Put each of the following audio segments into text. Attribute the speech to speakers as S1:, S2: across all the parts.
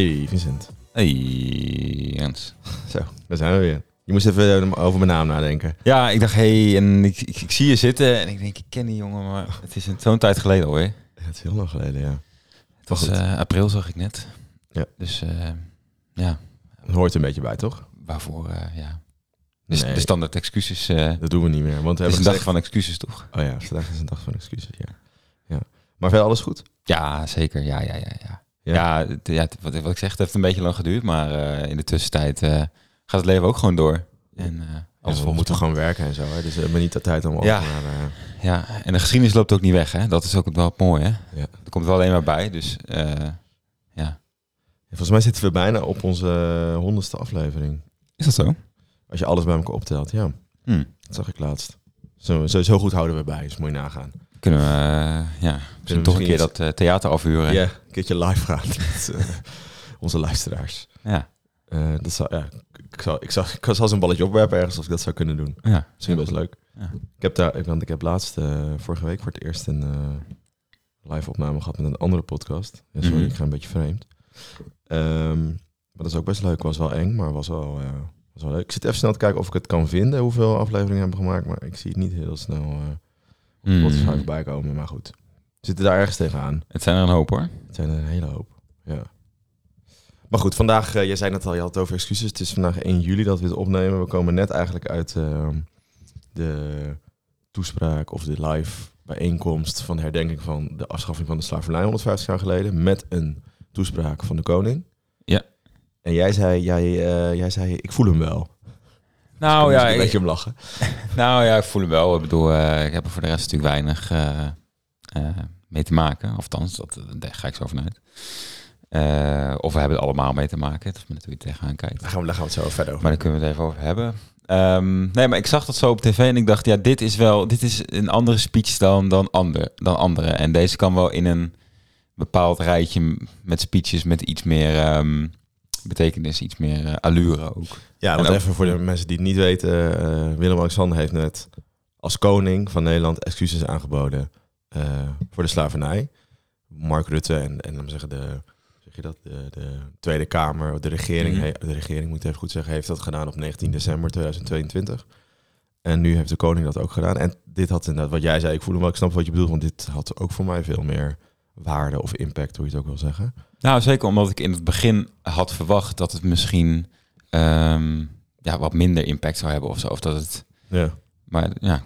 S1: Hey Vincent.
S2: Hey, Jens.
S1: Zo, daar zijn we weer. Je moest even over mijn naam nadenken.
S2: Ja, ik dacht, hey, en ik, ik, ik zie je zitten en ik denk, ik ken die jongen, maar het is zo'n tijd geleden alweer.
S1: Ja, het is heel lang geleden, ja.
S2: Het was eh, april, zag ik net.
S1: Ja.
S2: Dus eh, ja,
S1: Dat hoort een beetje bij, toch?
S2: waarvoor, eh, ja. Dus
S1: Nee.
S2: de standaard excuses.
S1: Dat doen we niet meer. Want we
S2: het is
S1: hebben
S2: een dag
S1: gezegd...
S2: van excuses, toch?
S1: Oh ja, vandaag is een dag van excuses, ja. ja. Maar verder alles goed?
S2: Ja, zeker. Ja, ja, ja. Ja,
S1: Ja.
S2: ja. wat, wat ik zeg, het heeft een beetje lang geduurd, maar eh, in de tussentijd eh, gaat het leven ook gewoon door. En, eh,
S1: we moeten gewoon werken en zo, hè. Dus we hebben niet de tijd om
S2: Ja.
S1: naar...
S2: Ja, en de geschiedenis loopt ook niet weg, hè? Dat is ook wel mooi, hè?
S1: Ja.
S2: Er komt wel alleen maar bij, dus ja.
S1: Volgens mij zitten we bijna op onze honderdste aflevering.
S2: Is dat zo?
S1: Als je alles bij elkaar optelt, ja.
S2: Hm.
S1: Dat zag ik laatst. Zo, zo, zo goed houden we bij, dus moet je nagaan.
S2: Kunnen we, eh, ja, misschien toch een keer dat eh, theater afhuren.
S1: Ja, een keertje live gaan met eh, onze luisteraars.
S2: Ja,
S1: dat zou, ja, ik, zou, ik, zou, ik eens een balletje opwerpen ergens als ik dat zou kunnen doen.
S2: ja.
S1: Misschien best leuk.
S2: Ja.
S1: Ik heb daar, want ik heb laatst vorige week voor het eerst een live opname gehad met een andere podcast. Ja, sorry,
S2: Mhm.
S1: ik ga een beetje vreemd. Ehm, maar dat is ook best leuk. Was wel eng, maar was wel, was wel leuk. Ik zit even snel te kijken of ik het kan vinden, hoeveel afleveringen hebben gemaakt. Maar ik zie het niet heel snel
S2: Mm.
S1: Spotify voorbij komen. Maar goed, we zitten daar ergens tegenaan.
S2: Het zijn er een hoop, hoor.
S1: Het zijn er een hele hoop. Ja. Maar goed, vandaag, eh jij zei net al, je had het over excuses. Het is vandaag 1 juli dat we het opnemen. We komen net eigenlijk uit ehm, de toespraak of de live bijeenkomst van de herdenking van de afschaffing van de slavernij 150 jaar geleden. Met een toespraak van de koning.
S2: Ja.
S1: En jij zei, jij, eh, jij zei ik voel hem wel.
S2: Nou ja,
S1: ik een
S2: ik,
S1: beetje om lachen.
S2: nou ja, ik voel hem wel. Ik bedoel, eh, ik heb er voor de rest natuurlijk weinig eh, eh, mee te maken. Althans, dat, daar ga ik zo vanuit. Of we hebben het allemaal mee te maken. Het is hoe je tegenaan kijkt.
S1: Daar gaan we, daar gaan we het zo verder over.
S2: Maar daar kunnen we het even over hebben. Ehm, nee, maar ik zag dat zo op tv en ik dacht, ja, dit is wel, dit is een andere speech dan, dan, ander, dan andere. En deze kan wel in een bepaald rijtje met speeches met iets meer ehm, betekenis, iets meer allure ook.
S1: Ja, want
S2: ook-
S1: even voor de mensen die het niet weten. eh, Willem-Alexander heeft net als koning van Nederland excuses aangeboden eh, voor de slavernij. Mark Rutte en, en we zeggen de, zeg je dat, de, de Tweede Kamer, de regering,
S2: Mhm.
S1: he- de regering moet ik even goed zeggen, heeft dat gedaan op 19 december 2022. En nu heeft de koning dat ook gedaan. En dit had inderdaad, wat jij zei, ik voel hem wel, ik snap wat je bedoelt, want dit had ook voor mij veel meer waarde of impact, hoe je het ook wil zeggen.
S2: Nou, zeker omdat ik in het begin had verwacht dat het misschien ehm, ja, wat minder impact zou hebben of zo. Of dat het,
S1: Ja.
S2: maar ja.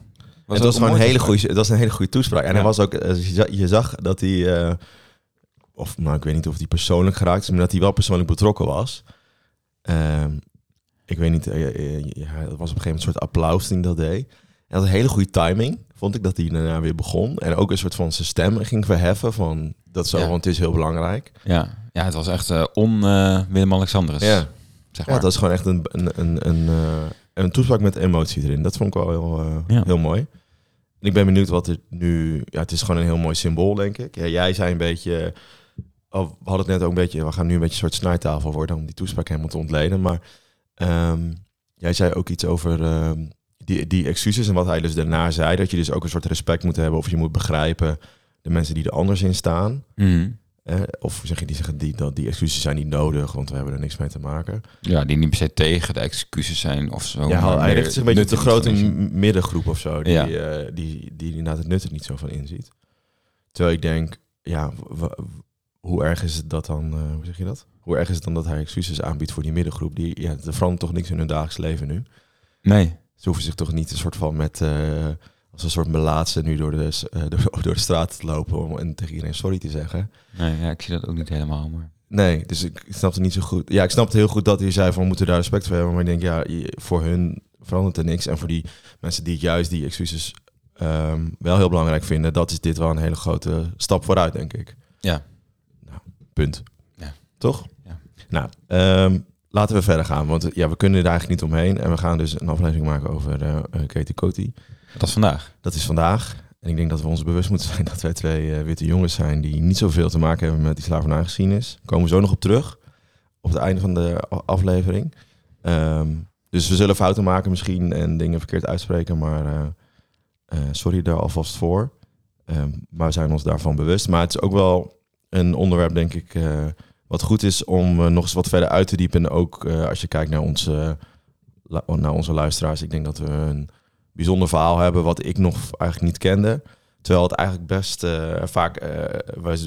S1: het was gewoon een hele goede, dat was een hele goede toespraak. En
S2: Ja.
S1: hij was ook, eh, je za- je zag dat hij, eh, of nou, ik weet niet of hij persoonlijk geraakt is, maar dat hij wel persoonlijk betrokken was. Ehm, ik weet niet, eh, ja, het was op een gegeven moment een soort applaus toen hij dat deed. En dat een hele goede timing, vond ik, dat hij daarna weer begon. En ook een soort van zijn stem ging verheffen van, dat zo,
S2: Ja.
S1: want het is heel belangrijk.
S2: Ja, ja het was echt on eh, Willem-Alexanderus.
S1: Ja.
S2: Zeg
S1: Ja, dat is gewoon echt een, een, een, een, eh, een toespraak met emotie erin. Dat vond ik wel heel, eh,
S2: Ja.
S1: heel mooi. En ik ben benieuwd wat er nu... Ja, het is gewoon een heel mooi symbool, denk ik. Ja, jij zei een beetje... Oh, we hadden het net ook een beetje... We gaan nu een beetje een soort snijtafel worden... om die toespraak helemaal te ontleden. Maar ehm, jij zei ook iets over ehm, die, die excuses... en wat hij dus daarna zei. Dat je dus ook een soort respect moet hebben... of je moet begrijpen de mensen die er anders in staan.
S2: Mhm.
S1: Eh, of zeg je, die zeggen die, dat die excuses zijn niet nodig... want we hebben er niks mee te maken.
S2: Ja, die niet per se tegen de excuses zijn of zo.
S1: Ja, hij richt zich een beetje op de grote middengroep of zo, die,
S2: Ja.
S1: eh, die, die inderdaad het nut er niet zo van inziet. Terwijl ik denk, ja, hoe erg is het dat dan, eh, hoe zeg je dat? Hoe erg is het dan dat hij excuses aanbiedt voor die middengroep? Die, ja, er verandert toch niks in hun dagelijks leven nu.
S2: Nee.
S1: Ze hoeven zich toch niet een soort van met, eh, als een soort melaatse nu door de, eh, door, door de straat te lopen om, en tegen iedereen sorry te zeggen.
S2: nee, ja, ik zie dat ook niet helemaal. Maar...
S1: Nee, dus ik snapte niet zo goed. Ja, ik snapte heel goed dat hij zei van we moeten daar respect voor hebben. Maar ik denk, ja, voor hun verandert er niks. En voor die mensen die juist die excuses ehm, wel heel belangrijk vinden, dat is dit wel een hele grote stap vooruit, denk ik.
S2: Ja.
S1: Nou, punt.
S2: Ja.
S1: Toch?
S2: Ja.
S1: Nou, ehm, laten we verder gaan. Want ja, we kunnen er eigenlijk niet omheen. En we gaan dus een aflevering maken over eh, Katie Coty.
S2: Dat is vandaag.
S1: Dat is vandaag. En ik denk dat we ons bewust moeten zijn dat wij twee eh, witte jongens zijn die niet zoveel te maken hebben met die slavernijgeschiedenis. Komen we zo nog op terug. Op het einde van de aflevering. Ehm, dus we zullen fouten maken misschien en dingen verkeerd uitspreken. Maar eh, eh, sorry daar alvast voor. Ehm, maar we zijn ons daarvan bewust. Maar het is ook wel een onderwerp, denk ik, wat goed is om nog eens wat verder uit te diepen. En ook als je kijkt naar onze, naar onze luisteraars. Ik denk dat we een bijzonder verhaal hebben wat ik nog eigenlijk niet kende. Terwijl het eigenlijk best eh, vaak, eh wij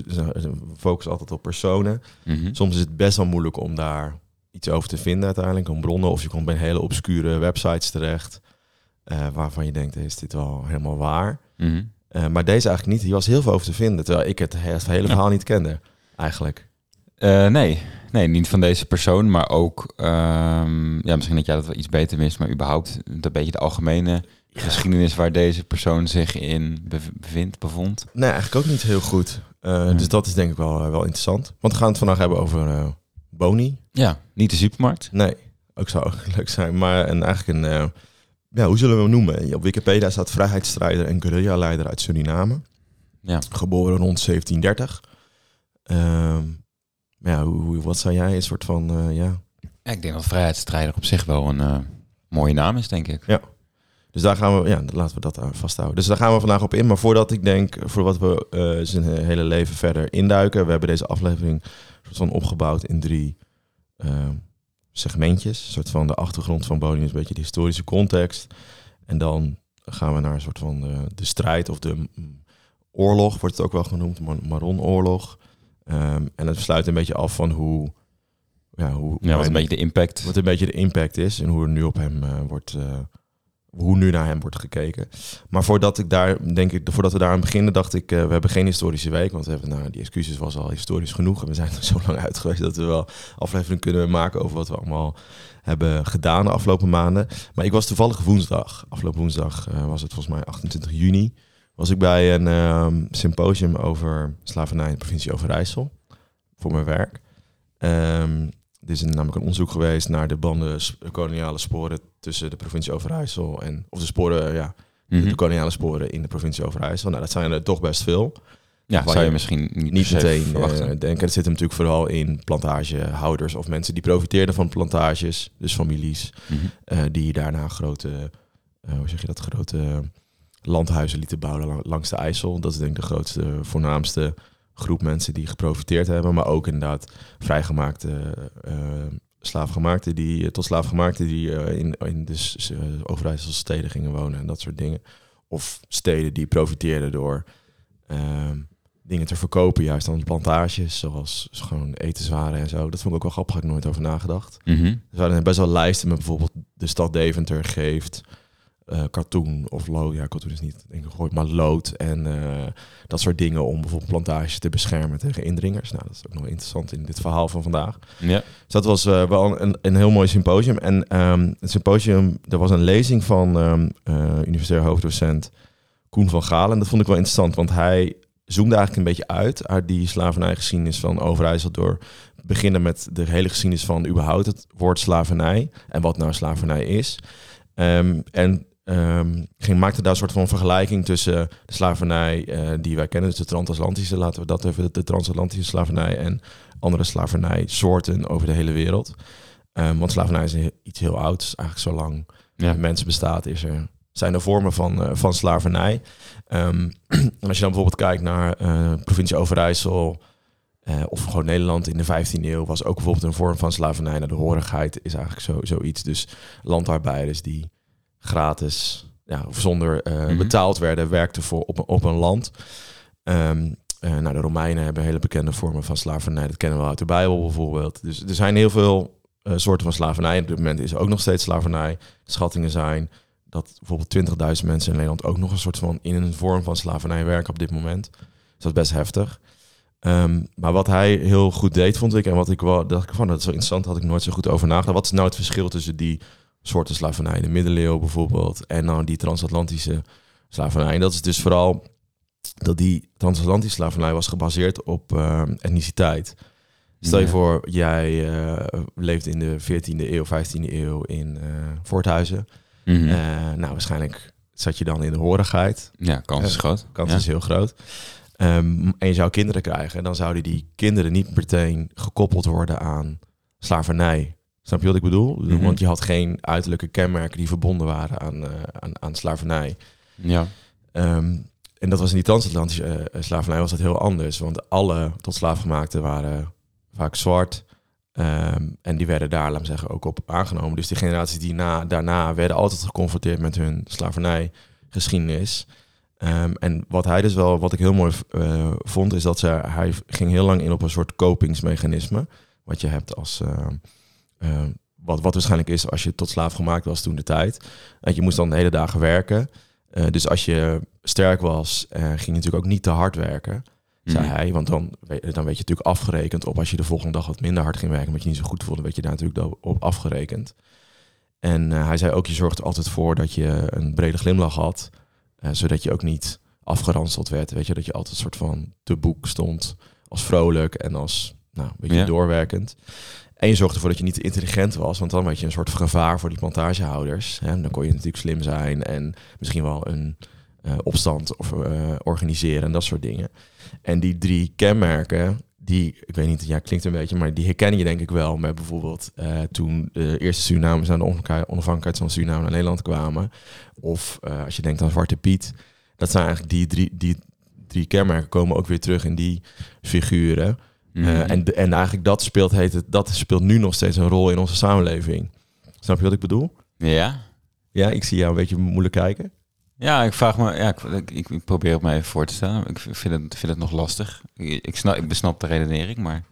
S1: focussen altijd op personen.
S2: Mhm.
S1: Soms is het best wel moeilijk om daar iets over te vinden uiteindelijk, om bronnen. Of je komt bij hele obscure websites terecht, eh, waarvan je denkt, is dit wel helemaal waar?
S2: Mhm.
S1: Maar deze eigenlijk niet. Hier was heel veel over te vinden, terwijl ik het, he- het hele
S2: Ja.
S1: verhaal niet kende, eigenlijk.
S2: Eh, nee. nee, niet van deze persoon, maar ook... ehm, ja, misschien dat jij dat wel iets beter wist, maar überhaupt een beetje de algemene geschiedenis waar deze persoon zich in bev- bevindt, bevond.
S1: Nee, eigenlijk ook niet heel goed. Eh,
S2: Hmm.
S1: Dus dat is denk ik wel, eh, wel interessant. Want we gaan het vandaag hebben over eh Boni.
S2: Ja, niet de supermarkt.
S1: Nee, ook zou leuk zijn. Maar een, eigenlijk een, ja, hoe zullen we hem noemen? Op Wikipedia staat vrijheidsstrijder en guerrilla-leider uit Suriname.
S2: Ja.
S1: Geboren rond 1730. Ehm, maar ja, hoe, hoe- wat zou jij een soort van, eh, ja...
S2: Ja, ik denk dat vrijheidsstrijder op zich wel een eh, mooie naam is, denk ik.
S1: Dus daar gaan we, ja, laten we dat aan vasthouden. Dus daar gaan we vandaag op in. Maar voordat ik denk, voordat we eh, zijn hele leven verder induiken, we hebben deze aflevering soort van opgebouwd in drie eh, segmentjes. Een soort van de achtergrond van Bodem is een beetje de historische context. En dan gaan we naar een soort van de, de strijd of de oorlog, wordt het ook wel genoemd, Mar Maron-oorlog. Ehm, en het sluit een beetje af van hoe... Ja, hoe
S2: Ja, wat een beetje de impact.
S1: wat een beetje de impact is en hoe er nu op hem eh, wordt, eh, hoe nu naar hem wordt gekeken. Maar voordat ik daar, denk ik, voordat we daar aan beginnen, dacht ik, eh, we hebben geen historische week, want we hebben, nou, die excuses was al historisch genoeg en we zijn er zo lang uit geweest dat we wel aflevering kunnen maken over wat we allemaal hebben gedaan de afgelopen maanden. Maar ik was toevallig woensdag, afgelopen woensdag was het volgens mij 28 juni, was ik bij een ehm, symposium over slavernij in de provincie Overijssel voor mijn werk. Ehm, er is namelijk een onderzoek geweest naar de banden, koloniale sporen tussen de provincie Overijssel en, of de sporen, ja,
S2: Mhm.
S1: de koloniale sporen in de provincie Overijssel. Nou, dat zijn er toch best veel.
S2: Ja, zou je
S1: je
S2: misschien niet,
S1: meteen
S2: verwachten.
S1: eh, denken. Het zit hem natuurlijk vooral in plantagehouders of mensen die profiteerden van plantages, dus families,
S2: Mhm.
S1: eh, die daarna grote, eh, hoe zeg je dat, grote landhuizen lieten bouwen lang- langs de IJssel. Dat is denk ik de grootste, voornaamste groep mensen die geprofiteerd hebben. Maar ook inderdaad vrijgemaakte eh slaafgemaakten die, eh, tot slaafgemaakten die eh, in, in de s- eh, Overijsselse steden gingen wonen en dat soort dingen. Of steden die profiteerden door dingen te verkopen, juist aan plantages, zoals gewoon etenswaren en zo. Dat vond ik ook wel grappig, had ik nooit over nagedacht.
S2: Mhm.
S1: Er waren best wel lijsten met bijvoorbeeld de stad Deventer geeft katoen of lood. Ja, katoen is niet denk ik gegooid, maar lood en eh, dat soort dingen om bijvoorbeeld plantages te beschermen tegen indringers. Nou, dat is ook nog interessant in dit verhaal van vandaag.
S2: Ja.
S1: Dus dat was eh, wel een, een heel mooi symposium. En ehm, het symposium, er was een lezing van eh, universitair hoofddocent Koen van Galen. Dat vond ik wel interessant, want hij zoomde eigenlijk een beetje uit uit die slavernijgeschiedenis van Overijssel door beginnen met de hele geschiedenis van überhaupt het woord slavernij en wat nou slavernij is. Ehm, en ehm, ging, maakte daar een soort van vergelijking tussen de slavernij eh, die wij kennen, dus de transatlantische, laten we dat even, de transatlantische slavernij en andere slavernijsoorten over de hele wereld. Ehm, want slavernij is iets heel ouds, eigenlijk zo lang
S2: Ja.
S1: mensen bestaat, is er, zijn er vormen van, eh, van slavernij. Ehm, en als je dan bijvoorbeeld kijkt naar eh provincie Overijssel of gewoon Nederland in de 15e eeuw, was ook bijvoorbeeld een vorm van slavernij. Nou, de horigheid is eigenlijk zo, zoiets. Dus landarbeiders die gratis ja, of zonder eh,
S2: Mhm.
S1: betaald werden, werkten voor, op, een- op een land. Eh, nou, de Romeinen hebben hele bekende vormen van slavernij. Dat kennen we uit de Bijbel bijvoorbeeld. Dus er zijn heel veel eh, soorten van slavernij. Op dit moment is er ook nog steeds slavernij. Schattingen zijn dat bijvoorbeeld 20.000 mensen in Nederland ook nog een soort van in een vorm van slavernij werken op dit moment. Dus dat is best heftig. Ehm, maar wat hij heel goed deed, vond ik, en wat ik wel dacht ik van, dat is zo interessant, had ik nooit zo goed over nagedacht. Wat is nou het verschil tussen die soorten slavernij, de middeleeuwen bijvoorbeeld, en nou die transatlantische slavernij? En dat is dus vooral dat die transatlantische slavernij was gebaseerd op ehm, etniciteit. Stel je
S2: Ja.
S1: voor, jij eh, leeft in de 14e eeuw, 15e eeuw in eh Voorthuizen.
S2: Mhm.
S1: Eh, nou, waarschijnlijk zat je dan in de horigheid.
S2: ja, kans is
S1: eh,
S2: groot.
S1: Kans
S2: ja.
S1: is heel groot. Ehm, en je zou kinderen krijgen, dan zouden die kinderen niet meteen gekoppeld worden aan slavernij. Snap je wat ik bedoel?
S2: Mhm.
S1: Want je had geen uiterlijke kenmerken die verbonden waren aan, eh, aan, aan slavernij.
S2: Ja.
S1: Ehm, en dat was in die transatlantische eh, slavernij was dat heel anders. Want alle tot slaafgemaakten waren vaak zwart. Ehm, en die werden daar, laat me zeggen, ook op aangenomen. Dus die generaties die na, daarna werden altijd geconfronteerd met hun slavernijgeschiedenis. Um, en wat hij dus wel, wat ik heel mooi uh, vond, is dat ze, hij ging heel lang in op een soort kopingsmechanisme. Wat je hebt als, uh, uh, wat, wat waarschijnlijk is als je tot slaaf gemaakt was toen de tijd. Dat je moest dan de hele dagen werken. dus als je sterk was, ging je natuurlijk ook niet te hard werken zei mhm. hij. Want dan, dan werd je natuurlijk afgerekend op als je de volgende dag wat minder hard ging werken, wat je niet zo goed voelde, werd je daar natuurlijk op afgerekend. En uh, hij zei ook, je zorgt er altijd voor dat je een brede glimlach had, uh, zodat je ook niet afgeranseld werd. Weet je, dat je altijd een soort van te boek stond als vrolijk en als nou, een beetje doorwerkend. En je zorgde ervoor dat je niet te intelligent was, want dan had je een soort gevaar voor die plantagehouders. Hè? Dan kon je natuurlijk slim zijn en misschien wel een uh, opstand of, organiseren en dat soort dingen. En die drie kenmerken, die, ik weet niet, ja, klinkt een beetje, maar die herken je denk ik wel met bijvoorbeeld uh, toen de eerste Surinamers aan de onafhankelijkheid van Suriname naar Nederland kwamen. Of als je denkt aan Zwarte Piet. Dat zijn eigenlijk die drie, die drie kenmerken komen ook weer terug in die figuren. Mm -hmm. uh, en, en eigenlijk dat speelt, heet het, dat speelt nu nog steeds een rol in onze samenleving. Snap je wat ik bedoel?
S2: Ja.
S1: Ja, ik zie jou een beetje moeilijk kijken.
S2: Ja, ik vraag me, ja, ik, ik, ik, probeer het me even voor te stellen. Ik vind het, vind het nog lastig. Ik, ik, snap, ik besnap de redenering, maar.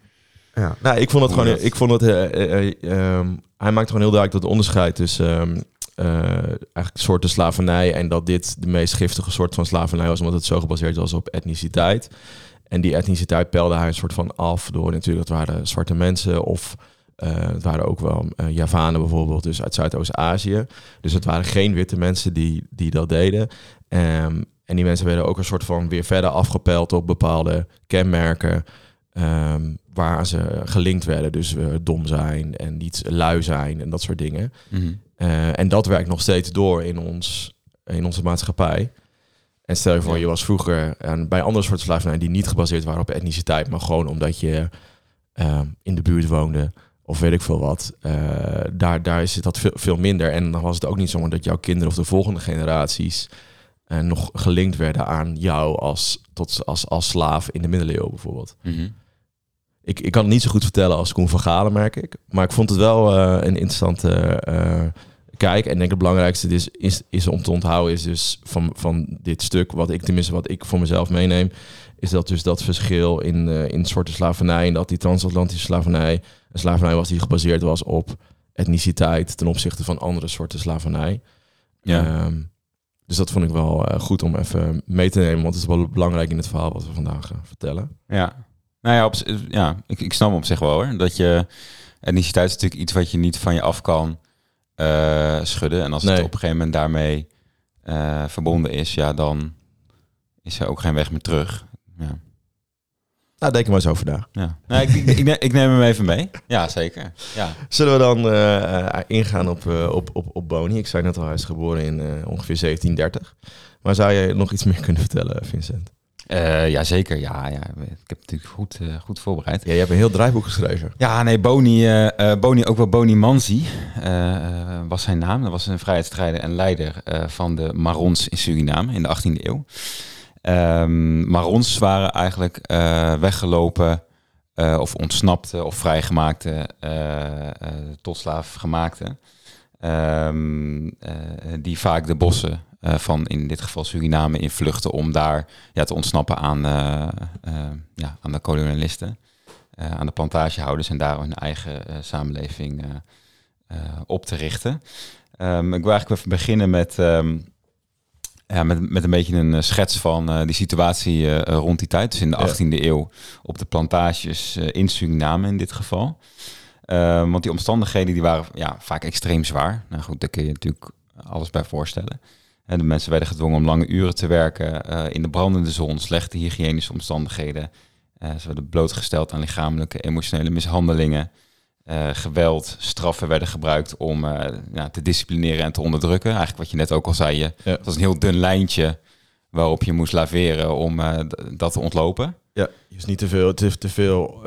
S1: Ja, nou, ik vond het gewoon, ik vond het, uh, uh, um, hij maakt gewoon heel duidelijk dat onderscheid tussen um, eigenlijk soorten slavernij en dat dit de meest giftige soort van slavernij was, omdat het zo gebaseerd was op etniciteit. En die etniciteit pelde hij een soort van af door natuurlijk, dat waren zwarte mensen of uh, het waren ook wel uh, Javanen bijvoorbeeld, dus uit Zuidoost-Azië. Dus het waren geen witte mensen die, die dat deden. Um, en die mensen werden ook een soort van weer verder afgepeld op bepaalde kenmerken um, waar ze gelinkt werden. Dus uh, dom zijn en niet lui zijn en dat soort dingen. Mm -hmm. en dat werkt nog steeds door in, ons, in onze maatschappij. En stel je voor, je was vroeger bij andere soorten slavernij die niet gebaseerd waren op etniciteit, maar gewoon omdat je ehm, in de buurt woonde of weet ik veel wat. Uh, daar, daar is het dat veel, veel minder. En dan was het ook niet zo dat jouw kinderen of de volgende generaties uh, nog gelinkt werden aan jou als, tot, als, als slaaf in de middeleeuwen bijvoorbeeld. Mm -hmm. ik, ik kan het niet zo goed vertellen als Koen van Galen, merk ik. Maar ik vond het wel uh, een interessante kijk. En ik denk het belangrijkste is, is, is om te onthouden is dus van, van dit stuk, wat ik tenminste wat ik voor mezelf meeneem, is dat dus dat verschil in, uh, in soorten slavernij en dat die transatlantische slavernij een slavernij was die gebaseerd was op etniciteit ten opzichte van andere soorten slavernij. Ja. Um, dus dat vond ik wel uh, goed om even mee te nemen, want het is wel belangrijk in het verhaal wat we vandaag uh, vertellen.
S2: Ja, nou ja, op, ja ik, ik snap op zich wel hoor. Dat je etniciteit is natuurlijk iets wat je niet van je af kan uh, schudden. En als nee. het op een gegeven moment daarmee verbonden is, ja, dan is er ook geen weg meer terug. Ja.
S1: Nou, denk er maar eens over na.
S2: Ja. Nou, ik, ik, ik, ik, neem hem even mee. Ja, zeker. Ja.
S1: Zullen we dan uh, ingaan op, op, op, op Boni? Ik zei net al, hij is geboren in ongeveer 1730. Maar zou je nog iets meer kunnen vertellen, Vincent?
S2: Ja, zeker. Ja, ja, ik heb het natuurlijk goed, goed voorbereid.
S1: Ja, je hebt een heel draaiboek geschreven.
S2: Ja, nee, Boni, Boni ook wel Boni Manzi was zijn naam. Dat was een vrijheidsstrijder en leider van de Marons in Suriname in de 18e eeuw. Um, maar ons waren eigenlijk uh, weggelopen uh, of ontsnapte of vrijgemaakte uh, tot slaaf gemaakte. Um, die vaak de bossen van in dit geval Suriname invluchten om daar ja, te ontsnappen aan, ja, aan de kolonialisten, aan de plantagehouders en daar hun eigen samenleving op te richten. Um, ik wil eigenlijk even beginnen met ja, met, met een beetje een eh, schets van uh, die situatie uh, rond die tijd. Dus in de 18e eeuw op de plantages uh, in Suriname in dit geval. Ehm, want die omstandigheden die waren ja, vaak extreem zwaar. Nou goed, daar kun je natuurlijk alles bij voorstellen. En de mensen werden gedwongen om lange uren te werken in de brandende zon, slechte hygiënische omstandigheden. ze werden blootgesteld aan lichamelijke, emotionele mishandelingen. Uh, geweld, straffen werden gebruikt om uh, ja, te disciplineren en te onderdrukken. Eigenlijk wat je net ook al zei, je, ja. het was een heel dun lijntje waarop je moest laveren om uh, dat te ontlopen.
S1: Ja, je moest niet te veel, te, te veel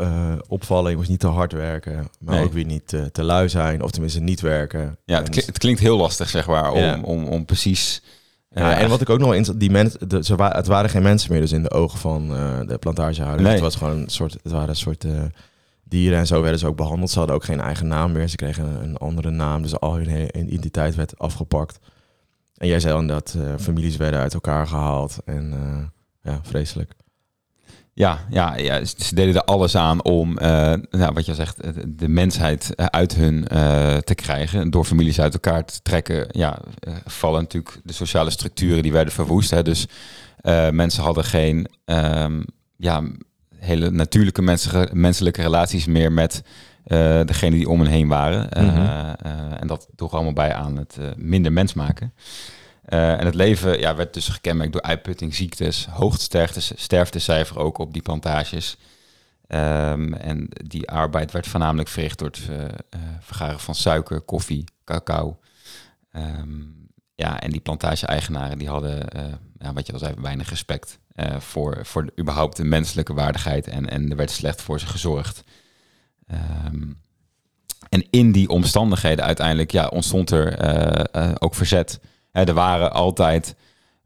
S1: opvallen, je moest niet te hard werken, maar nee. ook weer niet te, te lui zijn, of tenminste niet werken.
S2: Ja, het, het klinkt heel lastig, zeg maar, om, ja. om, om precies...
S1: Ja, en wat ik ook nog in die mensen, de, ze wa het waren geen mensen meer dus in de ogen van de plantagehouders. Nee. Het was gewoon een soort, het waren een soort dieren en zo werden ze ook behandeld. Ze hadden ook geen eigen naam meer. Ze kregen een, andere naam, dus al hun identiteit werd afgepakt. En jij zei al dat eh, families werden uit elkaar gehaald en eh, ja, vreselijk.
S2: Ja, ja, ja, ze deden er alles aan om, eh, nou, wat je zegt, de mensheid uit hun te krijgen. Door families uit elkaar te trekken, ja, vallen natuurlijk de sociale structuren die werden verwoest. Hè. Dus mensen hadden geen ehm, ja, hele natuurlijke menselijke relaties meer met eh degene die om hen heen waren. Eh,
S1: Mhm.
S2: eh, en dat droeg allemaal bij aan het minder mens maken. En het leven ja, werd dus gekenmerkt door uitputting, ziektes, hoog sterftes- sterftecijfer ook op die plantages. Ehm, en die arbeid werd voornamelijk verricht door het vergaren van suiker, koffie, cacao. Ehm, ja, en die plantage-eigenaren die hadden, ja, wat je al zei, weinig respect voor, voor de, überhaupt de menselijke waardigheid. En, en er werd slecht voor ze gezorgd. Ehm, en in die omstandigheden uiteindelijk ja, ontstond er eh, eh, ook verzet. Hè, er waren altijd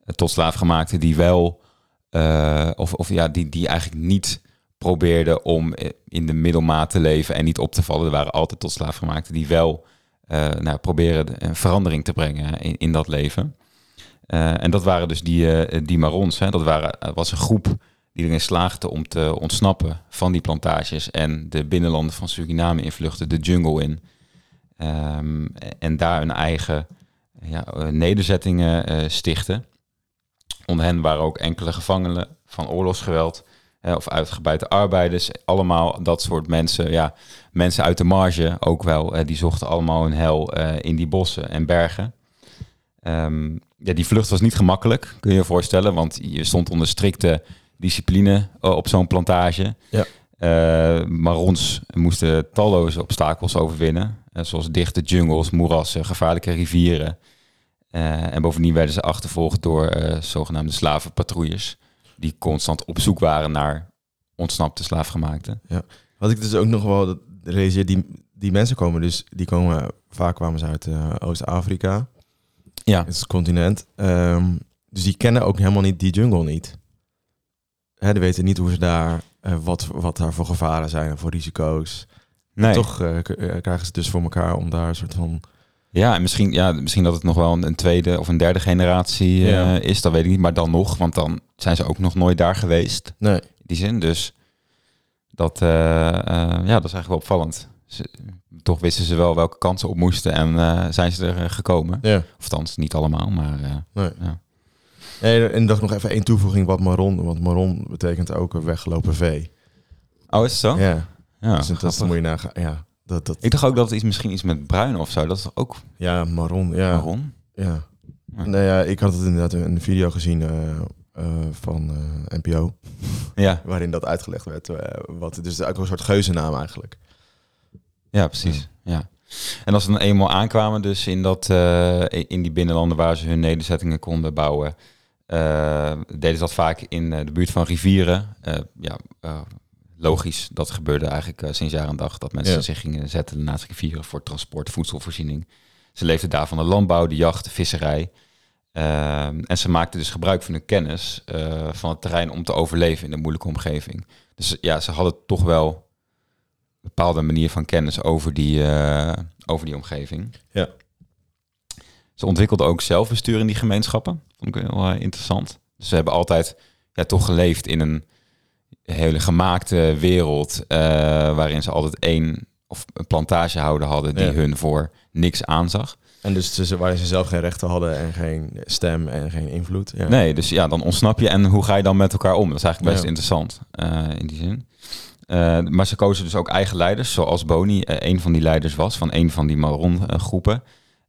S2: eh, tot slaafgemaakten die wel, of, of ja, die, die eigenlijk niet probeerden om in de middelmaat te leven en niet op te vallen. Er waren altijd tot slaafgemaakten die wel nou, proberen een verandering te brengen in, in dat leven. En dat waren dus die, die Marons. Hè. Dat waren, was een groep die erin slaagde om te ontsnappen van die plantages en de binnenlanden van Suriname invluchten, de jungle in. Ehm, en daar hun eigen ja, eh, nederzettingen eh, stichten. Onder hen waren ook enkele gevangenen van oorlogsgeweld eh, of uitgebuite arbeiders. Allemaal dat soort mensen, ja, mensen uit de marge ook wel. die zochten allemaal hun hel in die bossen en bergen. Ehm, ja, die vlucht was niet gemakkelijk, kun je je voorstellen, want je stond onder strikte discipline eh, op zo'n plantage.
S1: Ja.
S2: Eh, Marons moesten talloze obstakels overwinnen, eh, zoals dichte jungles, moerassen, gevaarlijke rivieren. En bovendien werden ze achtervolgd door zogenaamde slavenpatrouilles, die constant op zoek waren naar ontsnapte slaafgemaakten.
S1: Wat ik dus ook nog wel realiseer, die, die mensen komen dus, die komen, vaak kwamen ze uit Oost-Afrika,
S2: Ja,
S1: het is het continent. Ehm, dus die kennen ook helemaal niet die jungle niet. Hè, die weten niet hoe ze daar, eh, wat, wat daar voor gevaren zijn en voor risico's.
S2: nee.
S1: Toch eh, eh, krijgen ze het dus voor elkaar om daar een soort van...
S2: Ja, en misschien, ja, misschien dat het nog wel een, een tweede of een derde generatie
S1: Ja.
S2: is, dat weet ik niet. Maar dan nog, want dan zijn ze ook nog nooit daar geweest.
S1: Nee.
S2: in die zin. Dus dat, ja, dat is eigenlijk wel opvallend. Ze, toch wisten ze wel welke kansen op moesten en zijn ze er gekomen.
S1: Ja.
S2: Of althans, niet allemaal, maar
S1: Nee.
S2: Ja.
S1: Nee, en dacht nog even één toevoeging wat Maron, want Maron betekent ook een weggelopen vee.
S2: Oh, is het zo?
S1: Ja,
S2: Ja,
S1: dus dat moet je nagaan. Ja, dat, dat,
S2: Ik dacht ook dat het iets, misschien iets met bruin of zo. Dat is ook
S1: ja, Maron, ja.
S2: waarom?
S1: ja.
S2: Ja.
S1: Nee, ja, ik had het inderdaad in een video gezien eh, eh, van eh, NPO,
S2: Ja,
S1: waarin dat uitgelegd werd. wat, dus ook een soort geuzennaam eigenlijk.
S2: ja, precies. Ja. En als ze dan eenmaal aankwamen, dus in, dat, in die binnenlanden waar ze hun nederzettingen konden bouwen, deden ze dat vaak in eh, de buurt van rivieren. Eh, ja, eh, logisch, dat gebeurde eigenlijk eh, sinds jaar en dag, dat mensen
S1: Ja.
S2: zich gingen zetten naast rivieren voor transport, voedselvoorziening. Ze leefden daar van de landbouw, de jacht, de visserij. En ze maakten dus gebruik van hun kennis eh, van het terrein om te overleven in een moeilijke omgeving. Dus ja, ze hadden toch wel een bepaalde manier van kennis over die, eh, over die omgeving.
S1: Ja.
S2: Ze ontwikkelden ook zelfbestuur in die gemeenschappen. Vond ik heel eh, interessant. Dus ze hebben altijd ja, toch geleefd in een hele gemaakte wereld. eh, waarin ze altijd één of een plantagehouder hadden die
S1: Ja.
S2: hun voor niks aanzag.
S1: En dus tussen waarin ze zelf geen rechten hadden en geen stem en geen invloed. Ja.
S2: Nee, dus ja, dan ontsnap je. En hoe ga je dan met elkaar om? Dat is eigenlijk best
S1: Ja.
S2: interessant eh, in die zin. Maar ze kozen dus ook eigen leiders, zoals Boni eh, een van die leiders was, van een van die Maron-groepen.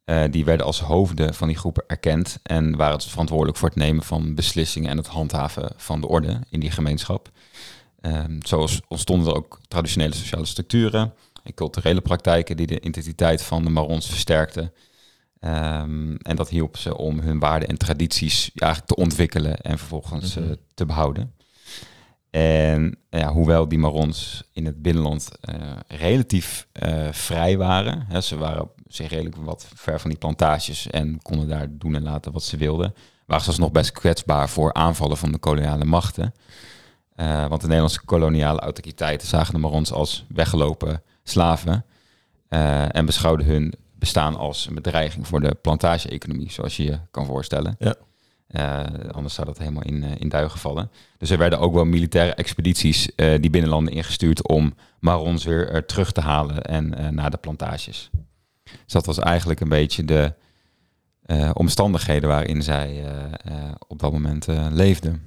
S2: Eh, die werden als hoofden van die groepen erkend en waren dus verantwoordelijk voor het nemen van beslissingen en het handhaven van de orde in die gemeenschap. Ehm zo ontstonden er ook traditionele sociale structuren en culturele praktijken die de identiteit van de Marons versterkten. Ehm, en dat hielp ze om hun waarden en tradities ja, eigenlijk te ontwikkelen en vervolgens
S1: Mhm.
S2: eh, te behouden. En ja, hoewel die Marons in het binnenland eh, relatief vrij waren, hè, ze waren zich redelijk wat ver van die plantages en konden daar doen en laten wat ze wilden, waren ze alsnog best kwetsbaar voor aanvallen van de koloniale machten. Eh, want de Nederlandse koloniale autoriteiten zagen de Marons als weggelopen slaven eh, en beschouwden hun bestaan als een bedreiging voor de plantage-economie, zoals je je kan voorstellen.
S1: Ja.
S2: Eh, anders zou dat helemaal in, in duigen vallen. Dus er werden ook wel militaire expedities die binnenlanden ingestuurd om Marons weer terug te halen en naar de plantages. Dus dat was eigenlijk een beetje de eh, omstandigheden waarin zij eh, eh, op dat moment leefden.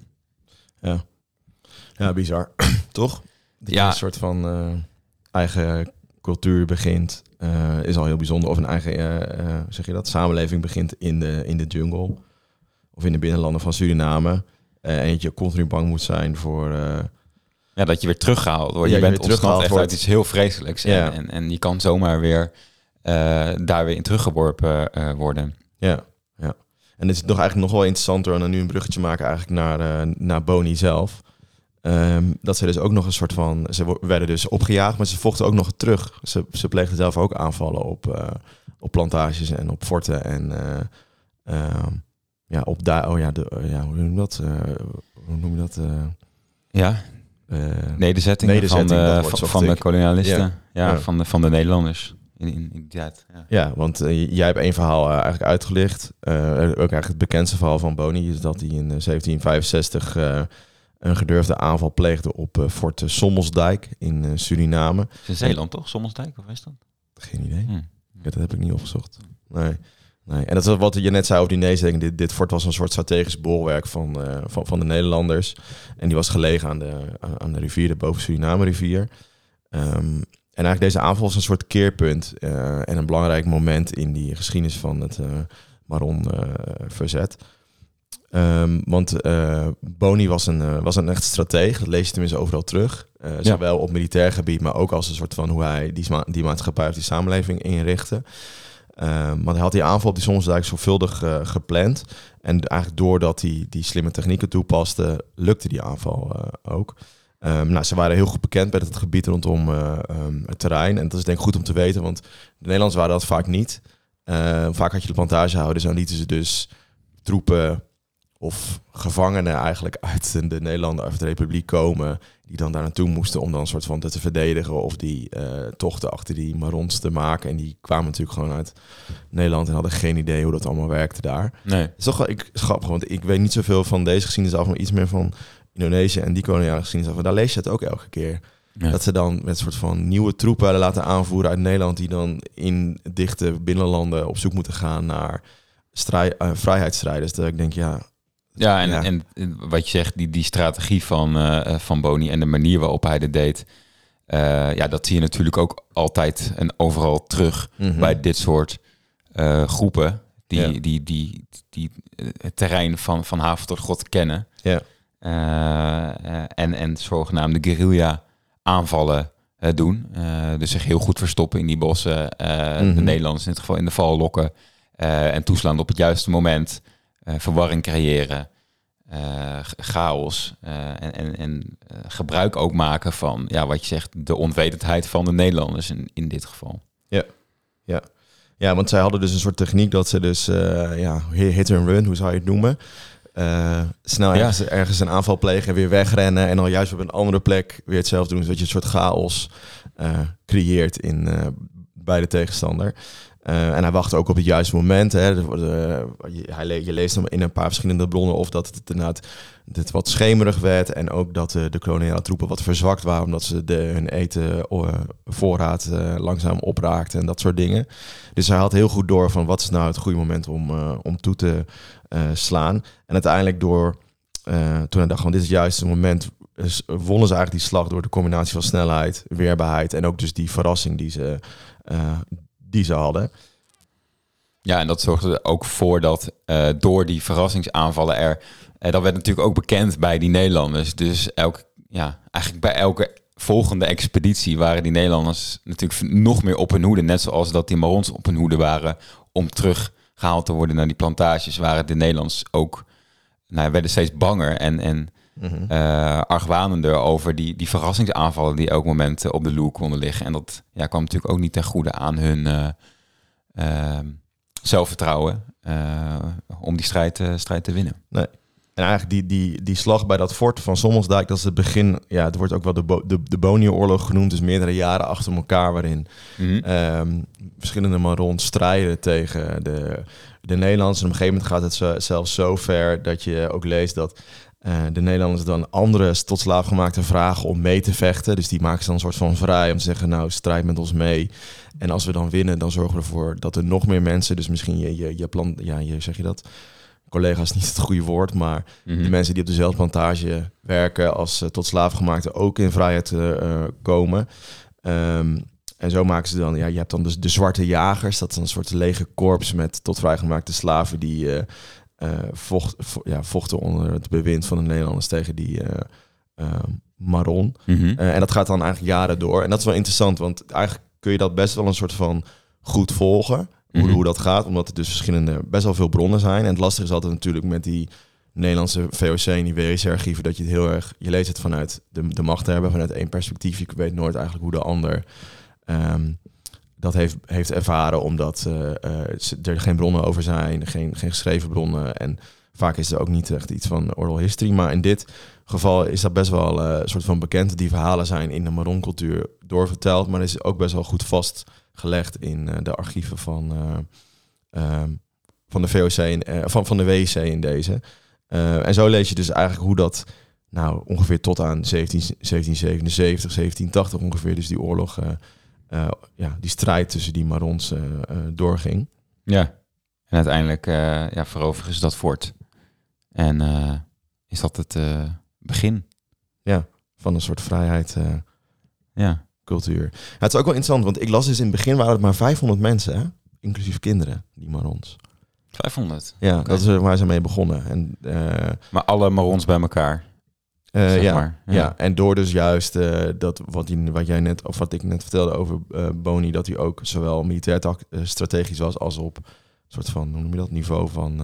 S1: Ja, ja bizar. Toch? Dat je
S2: Ja.
S1: een soort van eigen cultuur begint, is al heel bijzonder. Of een eigen, zeg je dat, samenleving begint in de, in de jungle. Of in de binnenlanden van Suriname. En dat je continu bang moet zijn voor...
S2: Ja, dat je weer teruggehaald wordt.
S1: Ja,
S2: je
S1: je
S2: bent
S1: teruggehaald
S2: echt
S1: wordt.
S2: uit iets heel vreselijks.
S1: Ja.
S2: en, en je kan zomaar weer daar weer in teruggeworpen eh, worden.
S1: Ja, ja. En het is nog eigenlijk nog wel interessanter om dan nu een bruggetje maken eigenlijk naar, eh, naar Boni zelf. Ehm, dat ze dus ook nog een soort van... Ze werden dus opgejaagd, maar ze vochten ook nog terug. Ze, ze pleegden zelf ook aanvallen op, eh, op plantages en op forten. En eh, ehm, ja, op daar... Oh ja, de, eh, ja, hoe noem je dat? Eh, hoe noem je dat? eh,
S2: Ja,
S1: eh,
S2: nederzettingen
S1: Nederzetting,
S2: van, de, van, van de kolonialisten. Ja,
S1: Ja.
S2: Van, de, van de Nederlanders in, in, in die tijd. Ja.
S1: Ja, want eh, jij hebt één verhaal eh, eigenlijk uitgelicht. Eh, ook eigenlijk het bekendste verhaal van Boni is dat hij in eh, 1765 eh, een gedurfde aanval pleegde op Fort Sommelsdijk in Suriname.
S2: Het is in Zeeland toch? Sommelsdijk, of is dat?
S1: Geen idee.
S2: Hm.
S1: Ja, dat heb ik niet opgezocht. Nee. nee. En dat is wat je net zei over die nederzetting. Dit, dit fort was een soort strategisch bolwerk van, van, van de Nederlanders. En die was gelegen aan de, aan de rivier, de boven Suriname rivier. Ehm, en eigenlijk deze aanval was een soort keerpunt eh, en een belangrijk moment in die geschiedenis van het eh Maron-verzet. Ehm, want eh, Boni was een, eh, was een echt strateeg, dat lees je tenminste overal terug. Eh, Zowel op militair gebied, maar ook als een soort van hoe hij die, die maatschappij of die samenleving inrichtte. Ehm, maar hij had die aanval op die Sommelsdijk zorgvuldig eh, gepland. En eigenlijk doordat hij die slimme technieken toepaste, lukte die aanval eh, ook. Ehm, nou, ze waren heel goed bekend met het gebied rondom eh, ehm, het terrein. En dat is denk ik goed om te weten, want de Nederlanders waren dat vaak niet. Eh, vaak had je de plantagehouders en lieten ze dus troepen of gevangenen eigenlijk uit de Nederlanden uit de Republiek komen, die dan daar naartoe moesten om dan een soort van te verdedigen of die eh, tochten achter die marons te maken. En die kwamen natuurlijk gewoon uit Nederland en hadden geen idee hoe dat allemaal werkte daar.
S2: Nee.
S1: Het is toch wel ik, grappig, want ik weet niet zoveel van deze geschiedenis af, maar iets meer van Indonesië en die koloniale geschiedenis af. Daar lees je het ook elke keer.
S2: Ja.
S1: Dat ze dan met een soort van nieuwe troepen laten aanvoeren uit Nederland, die dan in dichte binnenlanden op zoek moeten gaan naar strij, eh, vrijheidsstrijders. Dat ik denk, ja,
S2: Ja, en,
S1: Ja.
S2: en en wat je zegt, die, die strategie van, eh, van Boni en de manier waarop hij dit deed, ja, dat zie je natuurlijk ook altijd en overal terug
S1: mhm.
S2: bij dit soort groepen die,
S1: Ja.
S2: die, die, die, het terrein van, van haven tot god kennen.
S1: Ja.
S2: Eh, eh, en, en zogenaamde guerrilla aanvallen eh, doen. Dus zich heel goed verstoppen in die bossen. eh,
S1: Mhm.
S2: De Nederlanders in dit geval in de val lokken. en toeslaan op het juiste moment. verwarring creëren. chaos. en en, en gebruik ook maken van, ja, wat je zegt, de onwetendheid van de Nederlanders in, in dit geval.
S1: Ja, want zij hadden dus een soort techniek dat ze dus, ja, hit and run, hoe zou je het noemen? Eh, snel
S2: Ja.
S1: ergens, ergens een aanval plegen en weer wegrennen. En dan juist op een andere plek weer hetzelfde doen. Zodat je een soort chaos eh, creëert in, eh, bij de tegenstander. Eh, en hij wacht ook op het juiste moment. Hè. Je, hij leest hem in een paar verschillende bronnen of dat het inderdaad dit wat schemerig werd. En ook dat de, de koloniale troepen wat verzwakt waren. Omdat ze de, hun eten eh, eh, langzaam opraakten en dat soort dingen. Dus hij had heel goed door van wat is nou het goede moment om, eh, om toe te eh, slaan. En uiteindelijk door, eh, toen hij dacht van dit is het juiste moment, wonnen ze eigenlijk die slag door de combinatie van snelheid, weerbaarheid en ook dus die verrassing die ze, eh, die ze hadden.
S2: Ja, en dat zorgde er ook voor dat eh, door die verrassingsaanvallen er... eh, dat werd natuurlijk ook bekend bij die Nederlanders. Dus elke, ja, eigenlijk bij elke volgende expeditie waren die Nederlanders natuurlijk nog meer op hun hoede. Net zoals dat die Marons op hun hoede waren om teruggehaald te worden naar die plantages, waren de Nederlanders ook... Nou, werden steeds banger en, en eh argwanender over die, die verrassingsaanvallen die elk moment eh, op de loer konden liggen. En dat ja, kwam natuurlijk ook niet ten goede aan hun eh, eh, zelfvertrouwen om die strijd, strijd te winnen.
S1: En eigenlijk die, die, die slag bij dat fort van Sommelsdijk, dat is het begin. Ja, het wordt ook wel de, Bo de, de Bonië-oorlog genoemd. Dus meerdere jaren achter elkaar, waarin
S2: Mhm.
S1: ehm, verschillende Marons strijden tegen de, de Nederlanders. En op een gegeven moment gaat het zelfs zo ver dat je ook leest dat eh, de Nederlanders dan andere tot slaafgemaakte vragen om mee te vechten. Dus die maken ze dan een soort van vrij om te zeggen, nou, strijd met ons mee. En als we dan winnen, dan zorgen we ervoor dat er nog meer mensen, dus misschien je, je, je plan, ja, je zeg je dat, collega's niet het goede woord, maar
S2: Mhm.
S1: de mensen die op dezelfde plantage werken als eh, tot slaafgemaakte ook in vrijheid eh, komen. Ehm, en zo maken ze dan, ja, je hebt dan dus de zwarte jagers, dat is een soort lege korps met tot vrijgemaakte slaven die vocht, vo- ja, vochten onder het bewind van de Nederlanders tegen die eh ehm, Maron.
S2: Mhm.
S1: Eh, en dat gaat dan eigenlijk jaren door. En dat is wel interessant, want eigenlijk kun je dat best wel een soort van goed volgen. Hoe,
S2: Mhm.
S1: hoe dat gaat, omdat er dus verschillende, best wel veel bronnen zijn. En het lastige is altijd natuurlijk met die Nederlandse VOC en die WC-archieven, dat je het heel erg, je leest het vanuit de, de machthebber, vanuit één perspectief. Je weet nooit eigenlijk hoe de ander ehm, dat heeft, heeft ervaren, omdat eh, eh, er geen bronnen over zijn, geen, geen geschreven bronnen. En vaak is er ook niet echt iets van oral history. Maar in dit geval is dat best wel eh, een soort van bekend. Die verhalen zijn in de Maron-cultuur doorverteld, maar is ook best wel goed vastgelegd in de archieven van, eh, ehm, van de VOC en van, van de WC in deze. En zo lees je dus eigenlijk hoe dat nou ongeveer tot aan 17, 1777, 1780 ongeveer, dus die oorlog, eh, ja, die strijd tussen die Marons eh, doorging.
S2: Ja. En uiteindelijk ja, veroveren ze dat fort. En is dat het begin?
S1: Van een soort vrijheid
S2: Ja.
S1: cultuur. Ja, het is ook wel interessant, want ik las dus in het begin waren het maar 500 mensen, hè? inclusief kinderen, die Marons.
S2: 500.
S1: Ja, dat is waar ze mee begonnen. En
S2: Maar alle marons bij elkaar.
S1: Eh,
S2: zeg
S1: ja,
S2: maar.
S1: ja. en door dus juist eh, dat wat, die, wat jij net, of wat ik net vertelde over eh, Boni, dat hij ook zowel militair strategisch was als op soort van, hoe noem je dat, niveau van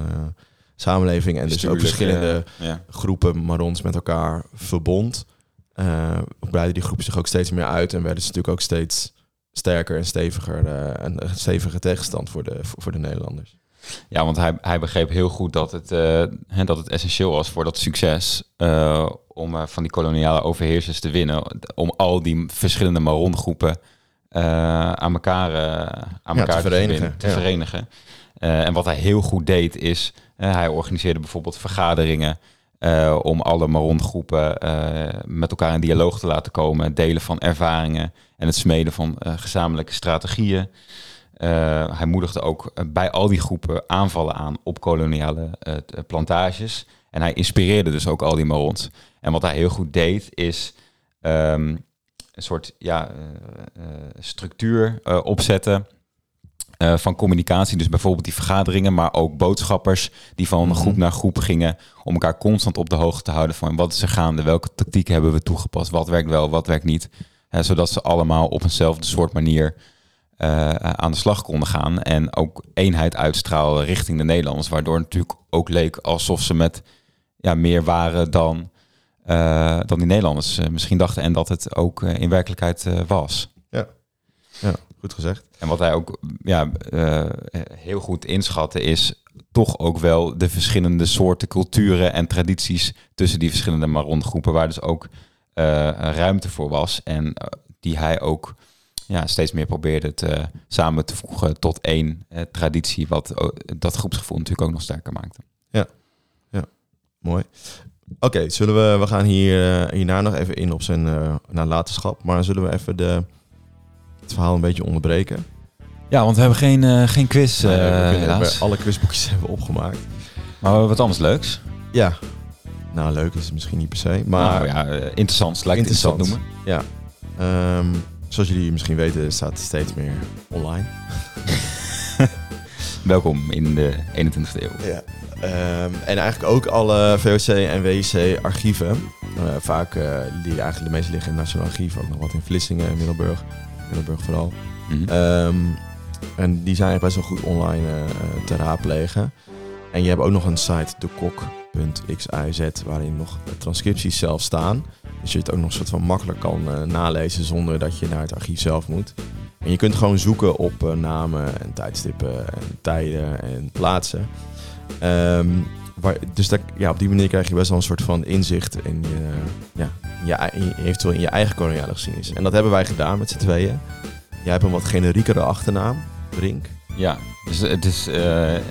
S1: samenleving. En dus ook verschillende
S2: ja.
S1: groepen Marons met elkaar verbond. breidden die groepen zich ook steeds meer uit en werden ze natuurlijk ook steeds sterker en steviger. en een stevige tegenstand voor de, voor, voor de Nederlanders.
S2: Ja, want hij, hij begreep heel goed dat het, eh, dat het essentieel was voor dat succes eh, om eh, van die koloniale overheersers te winnen. Om al die verschillende marongroepen aan elkaar, aan
S1: Ja,
S2: elkaar
S1: te verenigen,
S2: te
S1: ja.
S2: verenigen. En wat hij heel goed deed is, hij organiseerde bijvoorbeeld vergaderingen om alle marongroepen met elkaar in dialoog te laten komen, delen van ervaringen en het smeden van gezamenlijke strategieën. Eh, hij moedigde ook eh, bij al die groepen aanvallen aan op koloniale eh, plantages. En hij inspireerde dus ook al die marons. En wat hij heel goed deed, is ehm, een soort ja, structuur opzetten van communicatie. Dus bijvoorbeeld die vergaderingen, maar ook boodschappers die van
S1: Mhm.
S2: groep naar groep gingen om elkaar constant op de hoogte te houden van wat is er gaande, welke tactieken hebben we toegepast, wat werkt wel, wat werkt niet. Zodat ze allemaal op eenzelfde soort manier eh, aan de slag konden gaan. En ook eenheid uitstralen richting de Nederlanders. Waardoor het natuurlijk ook leek alsof ze met ja, meer waren dan, eh, dan die Nederlanders eh, misschien dachten. En dat het ook eh, in werkelijkheid eh, was.
S1: Goed gezegd.
S2: En wat hij ook ja, eh, heel goed inschatte is toch ook wel de verschillende soorten culturen en tradities tussen die verschillende Maron-groepen, waar dus ook eh, ruimte voor was en eh, die hij ook ja, steeds meer probeerde te, samen te voegen tot één eh, traditie, wat eh, dat groepsgevoel natuurlijk ook nog sterker maakte.
S1: Mooi. Oké, zullen we, we gaan hier, eh, hierna nog even in op zijn eh, nalatenschap. Maar zullen we even de, het verhaal een beetje onderbreken?
S2: Ja, want we hebben geen, eh, geen quiz,
S1: Eh,
S2: helaas.
S1: we alle quizboekjes hebben we opgemaakt.
S2: Maar we hebben wat anders leuks.
S1: Ja. Nou, leuk is het misschien niet per se. Maar
S2: Maar ja, eh, interessant, het interessant
S1: Interessant.
S2: noemen.
S1: Ehm, zoals jullie misschien weten, staat steeds meer online.
S2: Welkom in de 21ste eeuw.
S1: Ja. Ehm, en eigenlijk ook alle VOC en WC archieven. eh, vaak uh, die eigenlijk de meeste liggen in het Nationaal Archief. Ook nog wat in Vlissingen en Middelburg. Middelburg vooral.
S2: Mhm.
S1: Ehm, en die zijn eigenlijk best wel goed online eh, te raadplegen. En je hebt ook nog een site, dekok.xyz, waarin nog transcripties zelf staan. Dus je het ook nog een soort van makkelijk kan eh, nalezen zonder dat je naar het archief zelf moet. En je kunt gewoon zoeken op eh, namen en tijdstippen en tijden en plaatsen. Ehm, dus dat, ja, op die manier krijg je best wel een soort van inzicht in je, ja, in je, in eventueel in je eigen koloniale geschiedenis. En dat hebben wij gedaan met z'n tweeën. Jij hebt een wat generiekere achternaam, Brink.
S2: Ja, dus het is eh,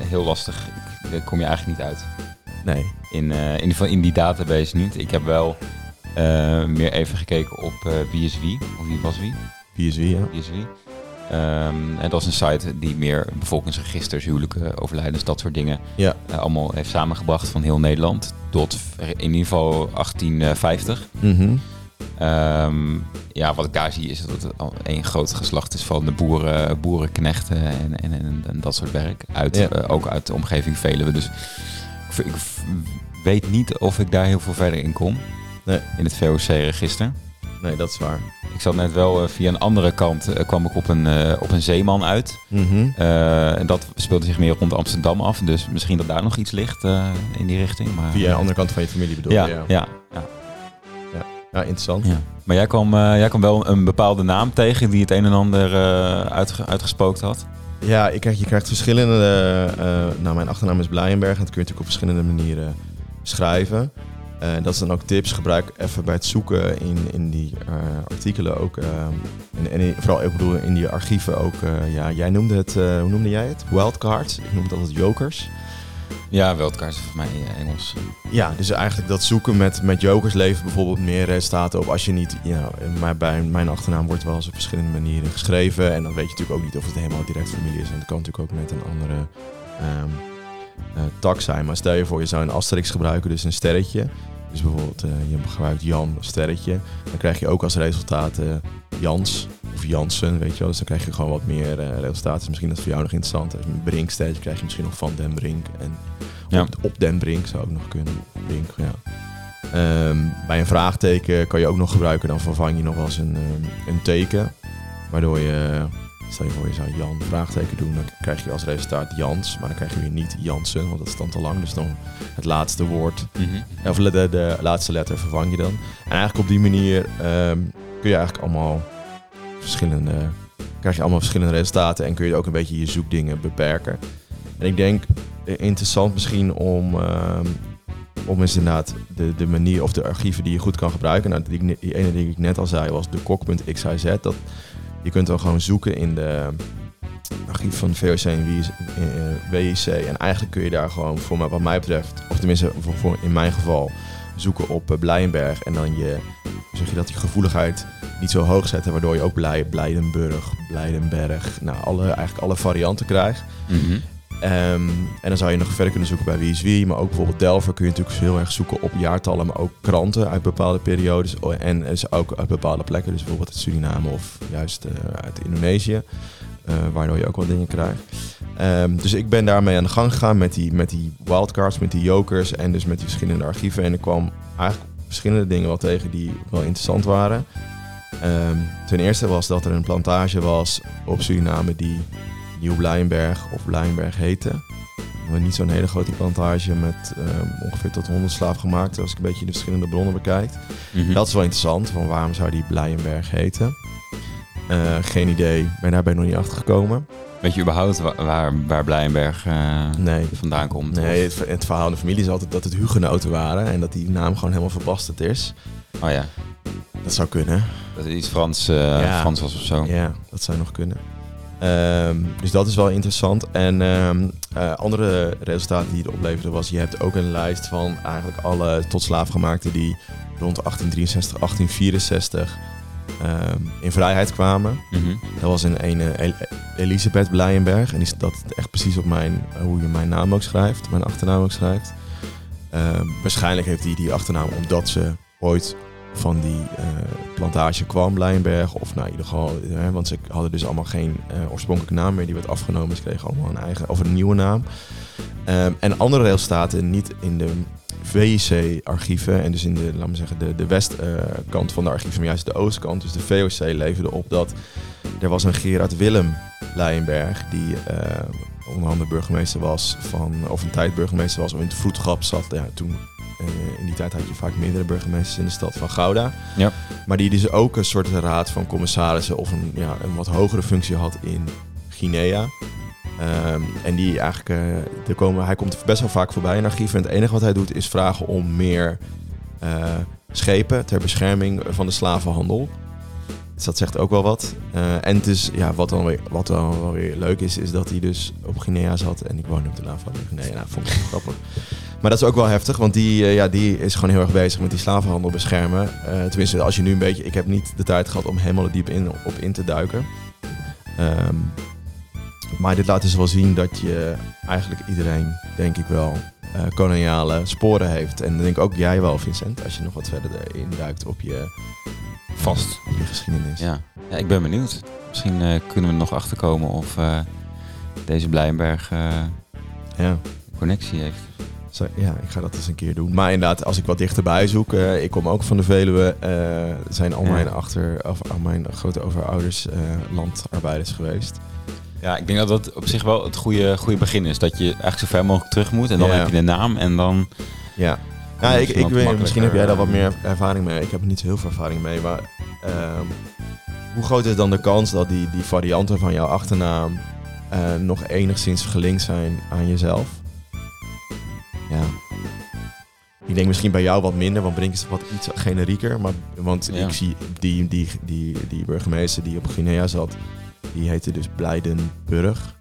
S2: heel lastig. Daar kom je eigenlijk niet uit.
S1: Nee.
S2: In, eh, in ieder geval in die database niet. Ik heb wel eh, meer even gekeken op eh, wie is wie. Of wie was wie.
S1: Wie is wie, ja.
S2: Wie is wie. Ehm, en dat is een site die meer bevolkingsregisters, huwelijken, overlijdens, dat soort dingen
S1: Ja.
S2: allemaal heeft samengebracht van heel Nederland. Tot in ieder geval 1850.
S1: Mhm.
S2: Ehm, ja, wat ik daar zie is dat het al één groot geslacht is van de boeren, boerenknechten en, en, en, en dat soort werk. Uit,
S1: Ja.
S2: ook uit de omgeving Veluwe. Dus ik, weet niet of ik daar heel veel verder in kom.
S1: Nee.
S2: In het VOC-register.
S1: Nee, dat is waar.
S2: Ik zat net wel eh, via een andere kant, eh, kwam ik op een, eh, op een zeeman uit.
S1: Mhm.
S2: En dat speelde zich meer rond Amsterdam af. Dus misschien dat daar nog iets ligt in die richting. Maar,
S1: Via de andere kant van je familie bedoel je?
S2: ja,
S1: Ja.
S2: ja, ja.
S1: Ja, interessant.
S2: Ja. Maar jij kwam, jij kwam wel een bepaalde naam tegen die het een en ander uitge- uitgespookt had.
S1: Ja, je krijgt, verschillende... eh, nou, mijn achternaam is Blijenberg. En dat kun je natuurlijk op verschillende manieren schrijven. Eh, dat is dan ook tips. Gebruik even bij het zoeken in, in die eh, artikelen ook... eh, en, en vooral, ik bedoel, in die archieven ook... eh, ja, jij noemde het... eh, hoe noemde jij het? Wildcards. Ik noem het altijd jokers.
S2: Ja, Wildcards voor mij eh, Engels.
S1: Ja, dus eigenlijk dat zoeken met, met jokers levert bijvoorbeeld meer resultaten op als je niet, ja, maar bij mijn achternaam wordt wel eens op verschillende manieren geschreven en dan weet je natuurlijk ook niet of het helemaal direct familie is. En dat kan natuurlijk ook met een andere ehm, eh, tak zijn. Maar stel je voor, je zou een asterix gebruiken, dus een sterretje. Dus bijvoorbeeld, eh, je gebruikt Jan, sterretje. Dan krijg je ook als resultaat Jans of Jansen, weet je wel. Dus dan krijg je gewoon wat meer eh, resultaten. Dus misschien dat is voor jou nog interessant. Als je een Brink sterretje krijg je misschien nog Van den Brink. En
S2: Ja.
S1: op, op den Brink zou ook nog kunnen. Brink, ja. Ehm, bij een vraagteken kan je ook nog gebruiken. Dan vervang je nog wel eens een, ehm, een teken. Waardoor je, stel je voor je zou Jan vraagteken doen. Dan krijg je als resultaat Jans. Maar dan krijg je weer niet Jansen, want dat is dan te lang. Dus dan het laatste woord of de, de, laatste letter vervang je dan. En eigenlijk op die manier ehm, kun je eigenlijk allemaal verschillende, krijg je allemaal verschillende resultaten en kun je ook een beetje je zoekdingen beperken. En ik denk eh, interessant misschien om, ehm, om eens inderdaad de, de manier of de archieven die je goed kan gebruiken. Nou, die, die ene die ik net al zei was de kok.xyz. Dat, je kunt dan gewoon zoeken in de archief van VOC en WIC, eh. En eigenlijk kun je daar gewoon, voor wat mij betreft, of tenminste voor, in mijn geval, zoeken op eh, Blijenberg. En dan je, zeg je dat, die gevoeligheid niet zo hoog zetten. Waardoor je ook Blij, Blijdenburg, Blijdenberg, nou, alle, eigenlijk alle varianten krijgt.
S2: Mhm.
S1: Ehm, en dan zou je nog verder kunnen zoeken bij wie wie. Maar ook bijvoorbeeld Delver kun je natuurlijk heel erg zoeken op jaartallen. Maar ook kranten uit bepaalde periodes. Oh, En dus ook uit bepaalde plekken. Dus bijvoorbeeld uit Suriname of juist eh, uit Indonesië. eh, waardoor je ook wat dingen krijgt. Ehm, dus ik ben daarmee aan de gang gegaan met die, met die wildcards, met die jokers. En dus met die verschillende archieven. En ik kwam eigenlijk verschillende dingen wel tegen die wel interessant waren. Ehm, ten eerste was dat er een plantage was op Suriname die Nieuw Blijenberg of Blijenberg heette. Maar Niet zo'n hele grote plantage met ehm, ongeveer tot 100 slaafgemaakten als ik een beetje de verschillende bronnen bekijk.
S2: Mhm.
S1: Dat is wel interessant, van waarom zou die Blijenberg heten? Eh, geen idee, ben daar ben ik nog niet achter gekomen.
S2: Weet je überhaupt wa- waar, waar Blijenberg eh,
S1: Nee.
S2: vandaan komt?
S1: Nee, het, het verhaal in de familie is altijd dat het Hugenoten waren en dat die naam gewoon helemaal verbasterd is.
S2: Oh ja,
S1: Dat zou kunnen.
S2: dat is iets Frans, eh,
S1: Ja.
S2: Frans was of zo.
S1: Ja, dat zou nog kunnen. Ehm, dus dat is wel interessant. En ehm, eh, andere resultaten die het opleverde was... je hebt ook een lijst van eigenlijk alle tot slaafgemaakten... die rond 1863, 1864 ehm, in vrijheid kwamen.
S2: Mhm.
S1: Dat was een ene El- Elisabeth Blijenberg. En die, dat echt precies op mijn, hoe je mijn naam ook schrijft. Mijn achternaam ook schrijft. Waarschijnlijk heeft hij die achternaam omdat ze ooit van die eh, plantage kwam, Blijenberg. Of nou, in ieder geval, eh, want ze hadden dus allemaal geen eh, oorspronkelijke naam meer. Die werd afgenomen. Ze kregen allemaal een eigen, of een nieuwe naam. Ehm, en andere resultaten niet in de VIC-archieven. En dus in de, laten zeggen, de, westkant van de archieven, maar juist de oostkant. Dus de VOC leverde op dat er was een Gerard Willem Leijenberg, die eh, onder andere burgemeester was van, of een tijd burgemeester was, of in het vroedschap zat. Ja, toen, in die tijd had je vaak meerdere burgemeesters in de stad van Gouda.
S2: Ja.
S1: Maar die dus ook een soort raad van commissarissen of een, ja, een wat hogere functie had in Guinea. Ehm, en die eigenlijk, eh, er komen, hij komt best wel vaak voorbij in archieven. En het enige wat hij doet is vragen om meer eh, schepen ter bescherming van de slavenhandel. Dus dat zegt ook wel wat. Eh, en het is, ja, wat dan, weer, wat dan wel weer leuk is, is dat hij dus op Guinea zat. En ik woon op de naam van Guinea. Nou, vond ik grappig. Maar dat is ook wel heftig, want die, eh, ja, die is gewoon heel erg bezig met die slavenhandel beschermen. Eh, tenminste, als je nu een beetje... Ik heb niet de tijd gehad om helemaal er diep in, op in te duiken. Ehm, maar dit laat dus wel zien dat je eigenlijk iedereen, denk ik wel, eh, koloniale sporen heeft. En dan denk ik ook jij wel, Vincent, als je nog wat verder erin duikt op je,
S2: Vast.
S1: op je geschiedenis.
S2: Ja. ja, ik ben benieuwd. Misschien kunnen we nog achterkomen of deze Blijenberg
S1: ja.
S2: connectie heeft.
S1: Zo, ja, ik ga dat eens een keer doen. Maar inderdaad, als ik wat dichterbij zoek, eh, ik kom ook van de Veluwe, eh, zijn al
S2: Ja.
S1: mijn achter, of al mijn grote overouders eh, landarbeiders geweest.
S2: Ja, ik denk dat dat op zich wel het goede, goede begin is. Dat je eigenlijk zo ver mogelijk terug moet. En dan
S1: Ja.
S2: heb je de naam en dan...
S1: Ja, ja ik, ik weet, misschien heb jij daar wat meer ervaring mee. Ik heb er niet zo heel veel ervaring mee, maar ehm, hoe groot is dan de kans dat die, die varianten van jouw achternaam nog enigszins gelinkt zijn aan jezelf? Ja. Ik denk misschien bij jou wat minder, want Brink is wat iets generieker. Maar, want
S2: Ja.
S1: ik zie die, die, die, die burgemeester die op Guinea zat, die heette dus Blijdenburg.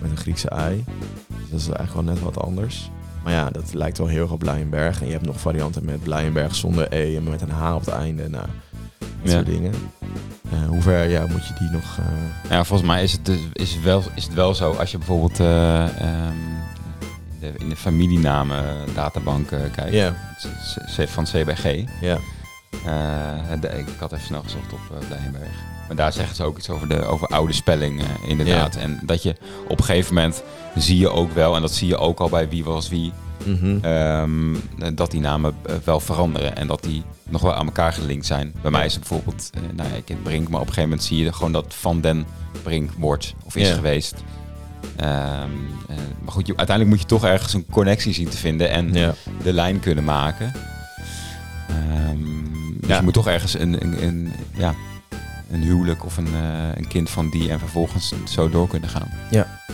S1: Met een Griekse ei. Dus dat is eigenlijk wel net wat anders. Maar ja, dat lijkt wel heel erg op Blijenberg. En je hebt nog varianten met Blijenberg zonder E en met een H op het einde. Nou, dat
S2: Ja.
S1: soort dingen. Eh, hoe ver ja, moet je die nog... eh,
S2: Ja, volgens mij is het, dus- is wel, is het wel zo als je bijvoorbeeld eh, ehm, de, in de familienamen databank eh, kijkt.
S1: Ja,
S2: C- C- van CBG.
S1: ja.
S2: Eh, ik had even snel gezocht op uh, Blijenberg. Maar daar zeggen ze ook iets over de over oude spelling, inderdaad. En dat je op een gegeven moment zie je ook wel, en dat zie je ook al bij wie was wie,
S1: Mhm.
S2: ehm, dat die namen wel veranderen en dat die nog wel aan elkaar gelinkt zijn. Bij mij is het bijvoorbeeld, nou ja, ik ken Brink, maar op een gegeven moment zie je gewoon dat Van den Brink wordt of is
S1: Ja.
S2: geweest. Ehm, eh, maar goed, je, uiteindelijk moet je toch ergens een connectie zien te vinden en
S1: ja.
S2: de lijn kunnen maken. Ehm, dus
S1: Ja.
S2: je moet toch ergens een, een, een, ja, een huwelijk of een, eh, een kind van die en vervolgens zo door kunnen gaan.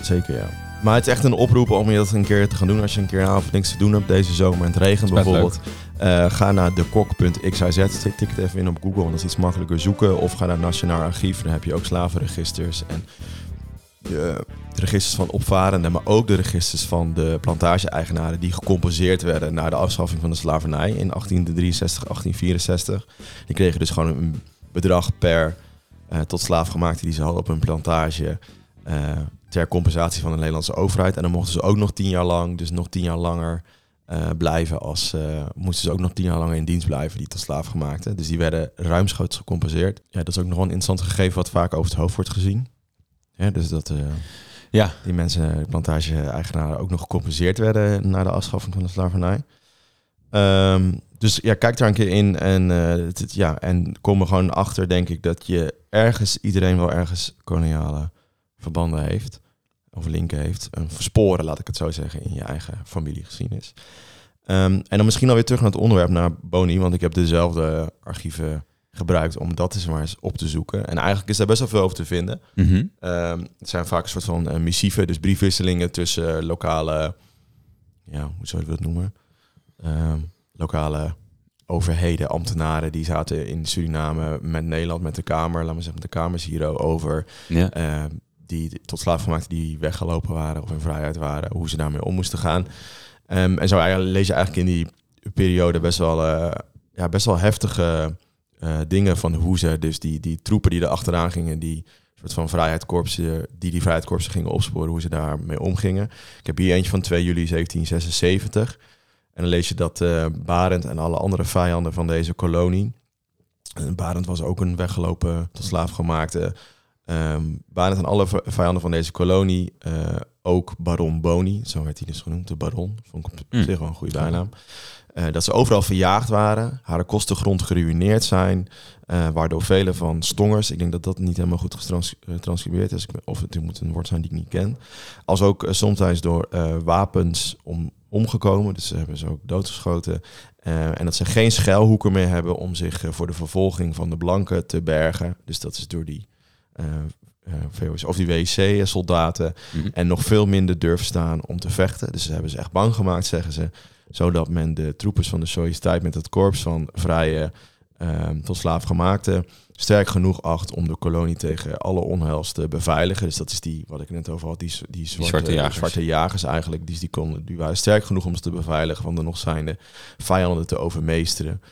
S1: Zeker, ja. Maar het is echt een oproep om je dat een keer te gaan doen als je een keer een avond niks te doen hebt deze zomer en het regent bijvoorbeeld. Eh, ga naar dekok.xyz, tik het even in op Google, want dat is iets makkelijker zoeken. Of ga naar het Nationaal Archief, daar heb je ook slavenregisters en de, registers van opvarenden, maar ook de registers van de plantage-eigenaren die gecompenseerd werden na de afschaffing van de slavernij in 1863, 1864. Die kregen dus gewoon een bedrag per eh, tot slaafgemaakte die ze hadden op hun plantage. eh, ter compensatie van de Nederlandse overheid. En dan mochten ze ook nog tien jaar lang, dus nog tien jaar langer eh, blijven als moesten ze ook nog tien jaar langer in dienst blijven, die tot slaafgemaakten. Dus die werden ruimschoots gecompenseerd. Ja, dat is ook nog wel een interessant gegeven wat vaak over het hoofd wordt gezien. Ja, dus dat eh,
S2: Ja,
S1: die mensen, plantage-eigenaren, ook nog gecompenseerd werden na de afschaffing van de slavernij. Ehm, dus ja, kijk daar een keer in en, eh, ja, en kom er gewoon achter, denk ik, dat je ergens, iedereen wel ergens koloniale verbanden heeft. Of linken heeft. Een versporen, laat ik het zo zeggen, in je eigen familiegeschiedenis. Ehm, en dan misschien alweer terug naar het onderwerp, naar Boni. Want ik heb dezelfde archieven gebruikt om dat eens maar eens op te zoeken. En eigenlijk is daar best wel veel over te vinden.
S2: Mhm.
S1: Ehm, het zijn vaak een soort van uh, missieven, dus briefwisselingen tussen eh, lokale, ja, hoe zou je dat noemen? Ehm, lokale overheden, ambtenaren die zaten in Suriname met Nederland, met de Kamer, laten we zeggen met de Kamers hier over,
S2: ja.
S1: ehm, die tot slaafgemaakten die weggelopen waren of in vrijheid waren, hoe ze daarmee om moesten gaan. En zo lees je eigenlijk in die periode best wel, eh, ja, best wel heftige eh, dingen van hoe ze dus die, die troepen die er achteraan gingen, die soort van vrijheidskorpsen, die die vrijheidskorpsen gingen opsporen, hoe ze daarmee omgingen. Ik heb hier eentje van 2 juli 1776. En dan lees je dat eh Barend en alle andere vijanden van deze kolonie. En Barend was ook een weggelopen tot slaafgemaakte. Ehm Barend en alle vijanden van deze kolonie, eh, ook Baron Boni, zo werd hij dus genoemd, de Baron. Vond ik op
S2: Mm.
S1: zich wel een goede bijnaam. Eh, dat ze overal verjaagd waren, haar kostengrond geruineerd zijn, eh, waardoor vele van stongers, ik denk dat dat niet helemaal goed getranscribeerd is, ik ben- of het moet een woord zijn die ik niet ken, als ook uh, somtijds door wapens om, omgekomen, dus ze hebben ze ook doodgeschoten, en dat ze geen schuilhoeken meer hebben om zich voor de vervolging van de blanken te bergen. Dus dat is door die uh, eh, of die WC-soldaten
S2: Mhm.
S1: en nog veel minder durven staan om te vechten. Dus ze hebben ze echt bang gemaakt, zeggen ze. Zodat men de troepers van de Sojus-tijd met het korps van vrije ehm, tot slaafgemaakte sterk genoeg acht om de kolonie tegen alle onheils te beveiligen. Dus dat is die, wat ik net over had, die, die, zwarte,
S2: zwarte jagers.
S1: zwarte jagers eigenlijk. Die, die, konden, die waren sterk genoeg om ze te beveiligen van de nog zijnde vijanden te overmeesteren.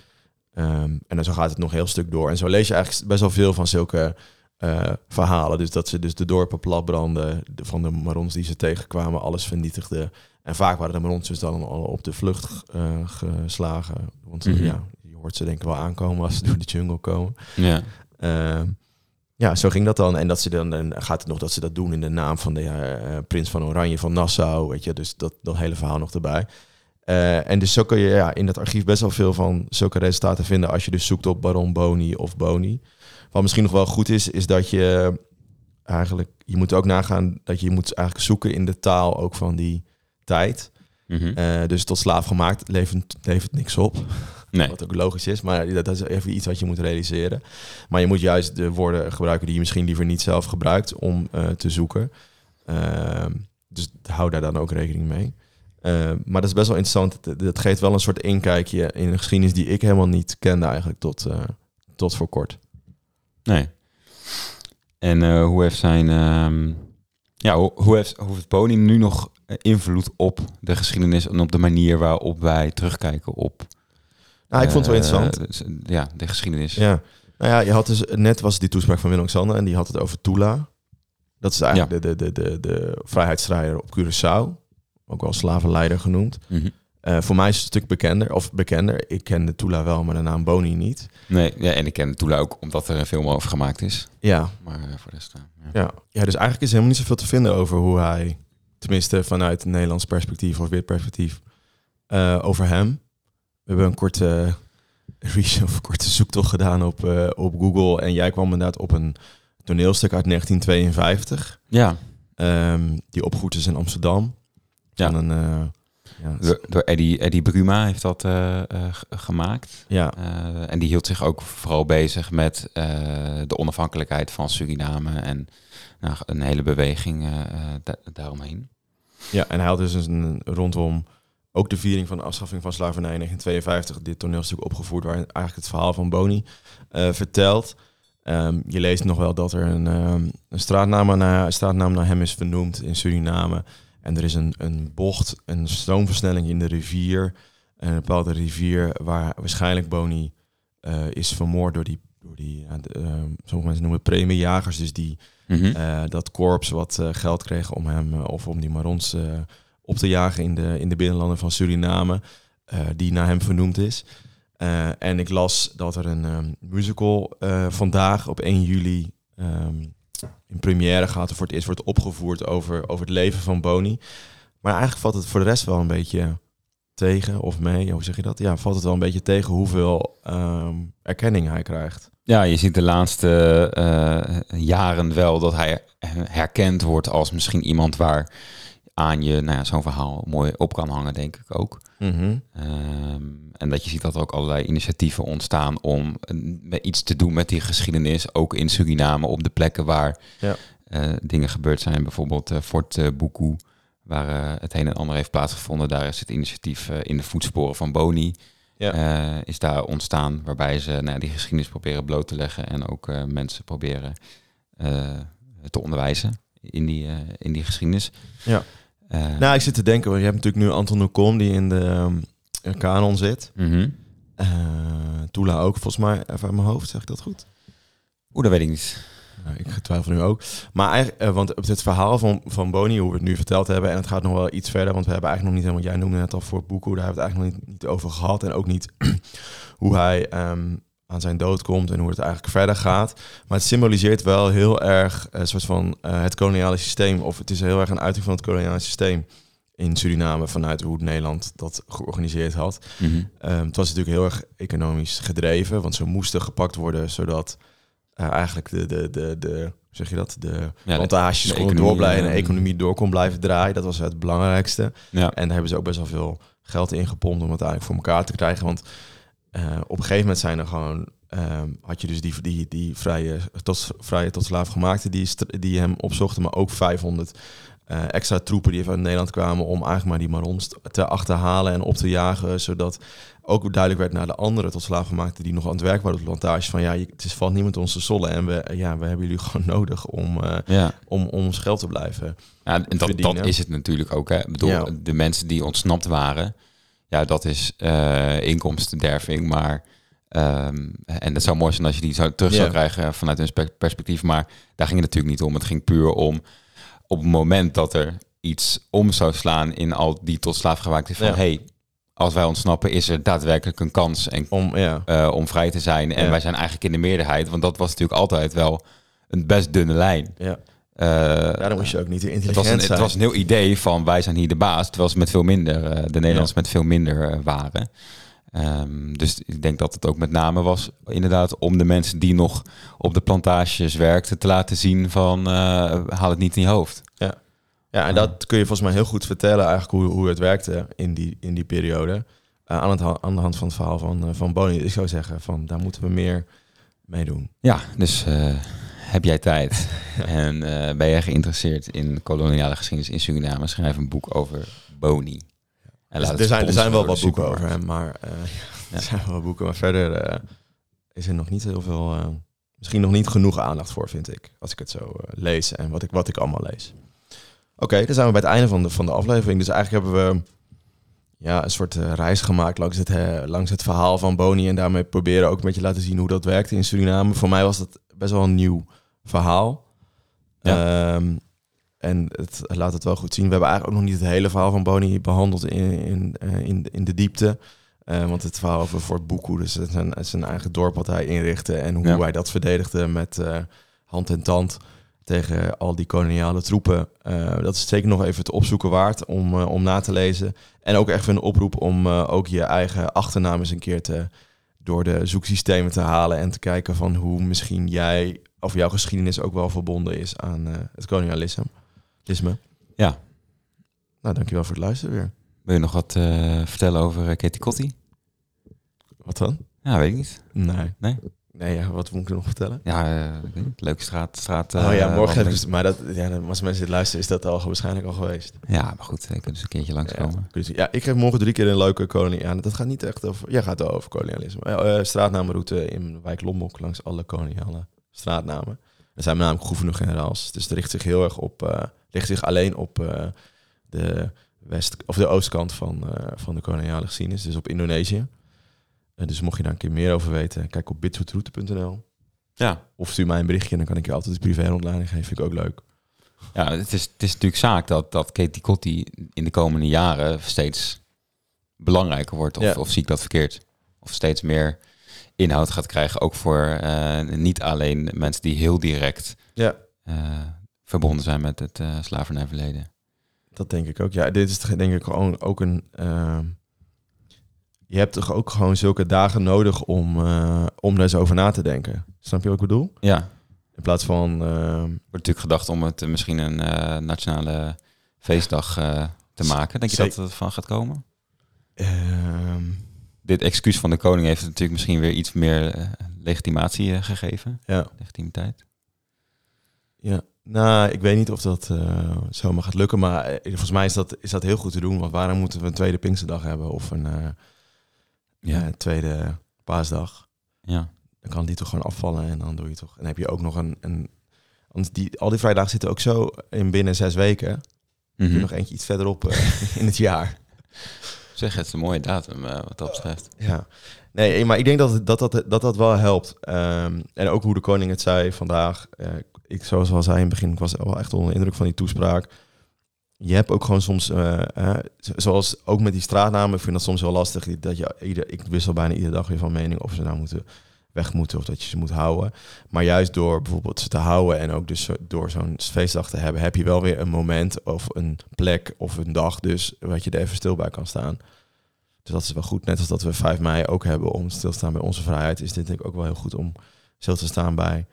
S1: Ehm, en dan zo gaat het nog heel stuk door. En zo lees je eigenlijk best wel veel van zulke eh, verhalen. Dus dat ze dus de dorpen platbranden de, van de Marons die ze tegenkwamen, alles vernietigden. En vaak waren de Marons dus dan al op de vlucht eh, geslagen. Want
S2: Mhm.
S1: ja, je hoort ze denk ik wel aankomen als ze door de jungle komen.
S2: Ja.
S1: Ehm, ja, zo ging dat dan. En dat ze dan, en gaat het nog dat ze dat doen in de naam van de eh, prins van Oranje van Nassau, weet je, dus dat, dat hele verhaal nog erbij. En dus zo kun je ja, in het archief best wel veel van zulke resultaten vinden als je dus zoekt op Baron Boni of Boni. Wat misschien nog wel goed is, is dat je eigenlijk, je moet ook nagaan dat je moet eigenlijk zoeken in de taal ook van die tijd.
S2: Mhm.
S1: Eh, dus tot slaaf gemaakt levert, levert niks op.
S2: Nee.
S1: Wat ook logisch is, maar dat is even iets wat je moet realiseren. Maar je moet juist de woorden gebruiken die je misschien liever niet zelf gebruikt om eh, te zoeken. Ehm, dus hou daar dan ook rekening mee. Ehm, maar dat is best wel interessant. Dat- Dat geeft wel een soort inkijkje in een geschiedenis die ik helemaal niet kende eigenlijk tot, eh, tot voor kort.
S2: Nee. En eh, hoe heeft zijn... ehm, ja, hoe, hoe heeft, hoe heeft Boni nu nog eh, invloed op de geschiedenis... en op de manier waarop wij terugkijken op...
S1: Nou, ik vond het wel
S2: eh,
S1: interessant.
S2: ja, de geschiedenis.
S1: Ja. Nou ja, je had dus net was die toespraak van Willem-Alexander en die had het over Tula. Dat is eigenlijk de, de, de, de, de vrijheidsstrijder op Curaçao. Ook wel slavenleider genoemd.
S2: Mhm.
S1: Eh, voor mij is het een stuk bekender. Of bekender. Ik kende Tula wel, maar de naam Boni niet.
S2: Nee, ja, en ik ken Tula ook omdat er een film over gemaakt is.
S1: Ja,
S2: Maar eh, voor de rest... eh, ja.
S1: ja. ja, dus eigenlijk is er helemaal niet zoveel te vinden over hoe hij... Tenminste, vanuit een Nederlands perspectief of wit perspectief. over hem. We hebben een korte, research, of een korte zoektocht gedaan op, op Google. En jij kwam inderdaad op een toneelstuk uit 1952.
S2: ja.
S1: ehm, die opgevoerd is in Amsterdam.
S2: Ja.
S1: Van een,
S2: Door, door Eddie, Eddie Bruma heeft dat eh, eh, gemaakt.
S1: ja,
S2: Eh, en die hield zich ook vooral bezig met de onafhankelijkheid van Suriname en nou, een hele beweging da- daaromheen.
S1: Ja, en hij had dus een, rondom ook de viering van de afschaffing van slavernij in 1952 dit toneelstuk opgevoerd, waar eigenlijk het verhaal van Boni eh, vertelt. Ehm, je leest nog wel dat er een, ehm, een, straatnaam naar, een straatnaam naar hem is vernoemd in Suriname. En er is een, een bocht, een stroomversnelling in de rivier. Een bepaalde rivier waar waarschijnlijk Boni eh, is vermoord door die, door die de, ehm, sommige mensen noemen het premiejagers. Dus die
S2: Mhm.
S1: eh, dat korps wat geld kreeg om hem of om die Marons op te jagen in de, in de binnenlanden van Suriname, die naar hem vernoemd is. En ik las dat er een musical vandaag op 1 juli ehm, in première gaat, of voor het eerst wordt opgevoerd over, over het leven van Boni. Maar eigenlijk valt het voor de rest wel een beetje tegen, of mee, hoe zeg je dat? Ja, valt het wel een beetje tegen hoeveel ehm, erkenning hij krijgt.
S2: Ja, je ziet de laatste eh, jaren wel dat hij herkend wordt als misschien iemand waar aan je nou ja, zo'n verhaal mooi op kan hangen, denk ik ook.
S1: Mhm.
S2: Ehm, en dat je ziet dat er ook allerlei initiatieven ontstaan om eh, iets te doen met die geschiedenis, ook in Suriname, op de plekken waar
S1: Ja.
S2: eh, dingen gebeurd zijn. Bijvoorbeeld eh, Fort Buku, waar het een en ander heeft plaatsgevonden. Daar is het initiatief in de voetsporen van Boni
S1: Ja.
S2: is daar ontstaan, waarbij ze nou, die geschiedenis proberen bloot te leggen en ook mensen proberen te onderwijzen in die, in die geschiedenis.
S1: Ja.
S2: Eh,
S1: Nou, ik zit te denken, want je hebt natuurlijk nu Anton Ocon die in de ehm, kanon zit. Eh Tula ook, volgens mij, even uit mijn hoofd, zeg ik dat goed?
S2: Oeh, dat weet ik niet.
S1: Nou, ik twijfel nu ook. Maar eigenlijk, eh, want op het verhaal van, van Boni, hoe we het nu verteld hebben, en het gaat nog wel iets verder, want we hebben eigenlijk nog niet helemaal, jij noemde net al voor Boeko, daar hebben we het eigenlijk nog niet, niet over gehad. En ook niet hoe hij ehm, aan zijn dood komt en hoe het eigenlijk verder gaat. Maar het symboliseert wel heel erg een soort van eh, het koloniale systeem, of het is heel erg een uiting van het koloniale systeem in Suriname vanuit hoe Nederland dat georganiseerd had.
S2: Mhm.
S1: Ehm, het was natuurlijk heel erg economisch gedreven, want ze moesten gepakt worden zodat eh, eigenlijk de, de, de, de, zeg je dat, de plantages konden
S2: economie,
S1: doorblijven en de
S2: eh,
S1: economie door kon blijven draaien. Dat was het belangrijkste.
S2: Ja.
S1: En daar hebben ze ook best wel veel geld in gepompt om het eigenlijk voor elkaar te krijgen. Want eh, op een gegeven moment zijn er gewoon ehm, had je dus die, die, die vrije, tot, vrije tot slaaf gemaakte die, die hem opzochten, maar ook 500 eh, extra troepen die uit Nederland kwamen om eigenlijk maar die marons te achterhalen en op te jagen, zodat ook duidelijk werd naar de andere tot slaafgemaakten die nog aan het werk waren op de plantage van ja, het is valt niemand ons te sollen en we, ja, we hebben jullie gewoon nodig om, eh,
S2: Ja.
S1: om, om ons geld te blijven.
S2: Ja, en dat, dat is het natuurlijk ook. Hè. Ik bedoel,
S1: Ja.
S2: de mensen die ontsnapt waren, ja, dat is eh inkomstenderving, maar ehm, en dat zou mooi zijn als je die zou terug zou krijgen vanuit een spe- perspectief, maar daar ging het natuurlijk niet om. Het ging puur om op het moment dat er iets om zou slaan in al die tot slaafgewaakte van
S1: Ja.
S2: hey, als wij ontsnappen, is er daadwerkelijk een kans en,
S1: Om, ja,
S2: eh, om vrij te zijn. En
S1: Ja.
S2: wij zijn eigenlijk in de meerderheid, want dat was natuurlijk altijd wel een best dunne lijn.
S1: ja.
S2: Eh,
S1: Daarom moest je ook niet
S2: het
S1: intelligent
S2: was, een, het was een heel idee van wij zijn hier de baas, terwijl ze met veel minder, eh, de Nederlanders met veel minder eh, waren. Ehm, dus ik denk dat het ook met name was inderdaad om de mensen die nog op de plantages werkten te laten zien van haal het niet in je hoofd.
S1: Ja, en dat kun je volgens mij heel goed vertellen eigenlijk hoe, hoe het werkte in die, in die periode. Aan, het, aan de hand van het verhaal van, uh, van Bonnie. Ik zou zeggen, van daar moeten we meer mee doen.
S2: Ja, dus heb jij tijd en eh, ben jij geïnteresseerd in koloniale geschiedenis in Suriname, schrijf een boek over Boni. En
S1: Dus er, zijn, er zijn wel wat boeken over hem, maar eh,
S2: Ja.
S1: er zijn wel wat boeken. Maar verder eh, is er nog niet heel veel, eh, misschien nog niet genoeg aandacht voor, vind ik. Als ik het zo eh, lees en wat ik, wat ik allemaal lees. Oké, dan zijn we bij het einde van de, van de aflevering. Dus eigenlijk hebben we ja, een soort eh, reis gemaakt langs het, eh, langs het verhaal van Boni. En daarmee proberen ook een beetje laten zien hoe dat werkte in Suriname. Voor mij was dat best wel een nieuw verhaal. Ehm, en het laat het wel goed zien. We hebben eigenlijk ook nog niet het hele verhaal van Boni behandeld in, in, eh, in, in de diepte. Eh, want het verhaal over Fort Buku, dus is een eigen dorp wat hij inrichtte. En hoe
S2: Ja.
S1: hij dat verdedigde met eh, hand en tand tegen al die koloniale troepen. Dat is zeker nog even het opzoeken waard om, om na te lezen. En ook echt een oproep om ook je eigen achternaam eens een keer te, door de zoeksystemen te halen. En te kijken van hoe misschien jij of jouw geschiedenis ook wel verbonden is aan eh, het kolonialisme. Lisme.
S2: Ja.
S1: Nou, dankjewel voor het luisteren weer.
S2: Wil je nog wat eh, vertellen over eh, Katie Kotti?
S1: Wat dan?
S2: Ja, weet ik niet.
S1: Nee.
S2: Nee?
S1: Nee, ja, wat moet ik nog vertellen?
S2: Ja, ik weet niet. leuke straat. straat
S1: oh ja, morgen heb ik... Maar dat, ja, dan- als mensen dit luisteren, is dat al waarschijnlijk al geweest.
S2: Ja, maar goed, ik kan dus een keertje langskomen.
S1: Ja, ja, ik geef morgen drie keer een leuke kolonie aan. Dat gaat niet echt over... Jij gaat het over kolonialisme. Eh, straatnamenroute in wijk Lombok langs alle koloniale straatnamen. Er zijn met name gouverneur-generaals. Dus het richt zich heel erg op... eh richt zich alleen op eh, de west of de oostkant van, eh, van de koloniale geschiedenis. Dus op Indonesië. Dus mocht je daar een keer meer over weten, kijk op bitsoutroute.nl.
S2: Ja.
S1: Of stuur mij een berichtje en dan kan ik je altijd een privé-rondleiding geven. Vind ik ook leuk.
S2: Ja, het is, het is natuurlijk zaak dat, dat Katie Kotti in de komende jaren steeds belangrijker wordt. Of,
S1: Ja.
S2: of zie ik dat verkeerd? Of steeds meer inhoud gaat krijgen. Ook voor eh, niet alleen mensen die heel direct
S1: Ja.
S2: eh, verbonden zijn met het eh slavernijverleden.
S1: Dat denk ik ook. Ja, dit is denk ik gewoon ook een. ehm, je hebt toch ook gewoon zulke dagen nodig om, om daar eens over na te denken. Snap je wat ik bedoel?
S2: Ja,
S1: In plaats van. ehm,
S2: wordt natuurlijk gedacht om het misschien een nationale feestdag te maken. Denk je dat het van gaat komen? Dit excuus van de koning heeft natuurlijk misschien weer iets meer eh, legitimatie eh, gegeven.
S1: ja,
S2: Legitimiteit.
S1: ja. Nou, ik weet niet of dat eh, zomaar gaat lukken. Maar volgens mij is dat, is dat heel goed te doen. Want waarom moeten we een tweede Pinksterdag hebben? Of een
S2: Ja.
S1: tweede paasdag?
S2: Ja.
S1: dan kan die toch gewoon afvallen en dan doe je toch. En dan heb je ook nog een. een want die, al die vrijdagen zitten ook zo in binnen zes weken. Je nog eentje iets verderop in het jaar.
S2: Zeg, het is een mooie datum eh, wat dat betreft.
S1: Ja. Nee, maar ik denk dat dat, dat, dat, dat wel helpt. Ehm, en ook hoe de koning het zei vandaag. eh, ik, zoals al zei in het begin, ik was wel echt onder de indruk van die toespraak. Je hebt ook gewoon soms, eh, zo- zoals ook met die straatnamen, ik vind dat soms wel lastig. Dat je ieder, ik wissel bijna iedere dag weer van mening of ze nou moeten weg moeten of dat je ze moet houden. Maar juist door bijvoorbeeld ze te houden en ook dus door zo'n feestdag te hebben, heb je wel weer een moment of een plek of een dag dus wat je er even stil bij kan staan. Dus dat is wel goed. Net als dat we 5 mei ook hebben om stil te staan bij onze vrijheid, is dit denk ik ook wel heel goed om stil te staan bij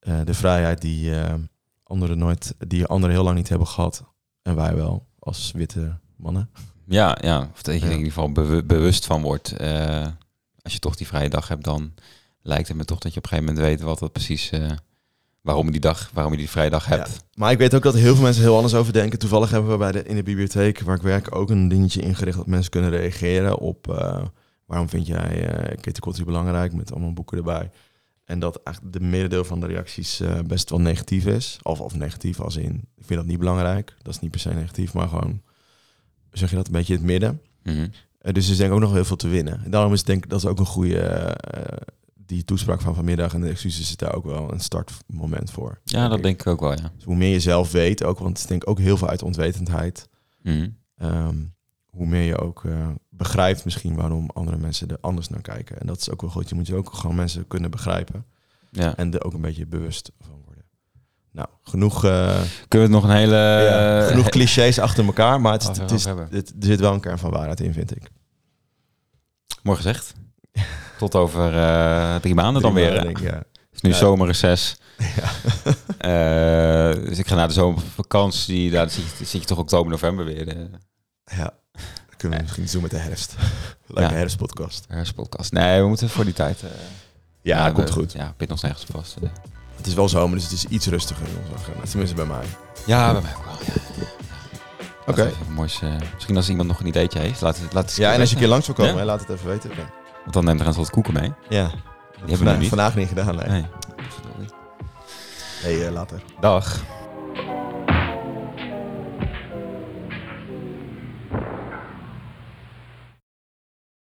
S1: eh, de vrijheid die eh, anderen nooit, die anderen heel lang niet hebben gehad. En wij wel, als witte mannen.
S2: Ja, ja. Of dat je
S1: Ja.
S2: in ieder geval bewu- bewust van wordt. eh, als je toch die vrije dag hebt, dan lijkt het me toch dat je op een gegeven moment weet wat dat precies... eh, waarom je die dag, waarom je die vrije dag hebt.
S1: Ja. Maar ik weet ook dat heel veel mensen heel anders over denken. Toevallig hebben we bij de, in de bibliotheek waar ik werk ook een dingetje ingericht dat mensen kunnen reageren op eh, waarom vind jij uh, Katie Kotti belangrijk met allemaal boeken erbij. En dat eigenlijk de merendeel van de reacties eh, best wel negatief is. Of, of negatief als in, ik vind dat niet belangrijk. Dat is niet per se negatief, maar gewoon, zeg je dat, een beetje in het midden.
S2: Mhm.
S1: Eh, dus er is denk ik ook nog heel veel te winnen. En daarom is denk ik dat is ook een goede, eh, die toespraak van vanmiddag en de excuses is daar ook wel een startmoment voor.
S2: Ja, dat denk ik ook wel, ja.
S1: Dus hoe meer je zelf weet, ook, want het is denk ik ook heel veel uit onwetendheid.
S2: Mhm.
S1: ehm, hoe meer je ook eh, begrijpt misschien waarom andere mensen er anders naar kijken. En dat is ook wel goed. Je moet je ook gewoon mensen kunnen begrijpen
S2: ja.
S1: en er ook een beetje bewust van worden. Nou, genoeg, eh,
S2: Kunnen we het nog een hele...
S1: ja,
S2: eh,
S1: genoeg clichés achter elkaar, maar het, is-
S2: Over-
S1: het, is, het, er zit wel een kern van waarheid in, vind ik.
S2: Mooi gezegd. Tot over eh, drie maanden dan weer.
S1: maanden, ja.
S2: Het is nu
S1: Ja.
S2: zomerreces.
S1: Ja.
S2: Eh, dus ik ga naar de zomervakantie. Daar zit, je- zit je toch oktober, november weer. De
S1: ja. Dan kunnen we misschien doen met de herfst. Leuke
S2: Ja.
S1: herfstpodcast.
S2: herfstpodcast. Nee, we moeten voor die tijd... eh,
S1: Ja,
S2: we-
S1: komt goed.
S2: Ja, pit nog nergens vast. eh.
S1: Het is wel zomer, dus het is iets rustiger in onze agenda. Tenminste bij mij.
S2: Ja, bij mij ook wel. Ja.
S1: Oké.
S2: Moois, eh, misschien als iemand nog een ideetje heeft, laat het, laat het
S1: Ja, en als je een keer langs wil komen,
S2: Ja?
S1: hè, laat het even weten. Ja.
S2: Want dan neemt er wat koeken mee.
S1: ja.
S2: hebben we
S1: Vandaag,
S2: niet.
S1: vandaag niet gedaan, nee.
S2: Nee.
S1: Hey, eh, later.
S2: Dag.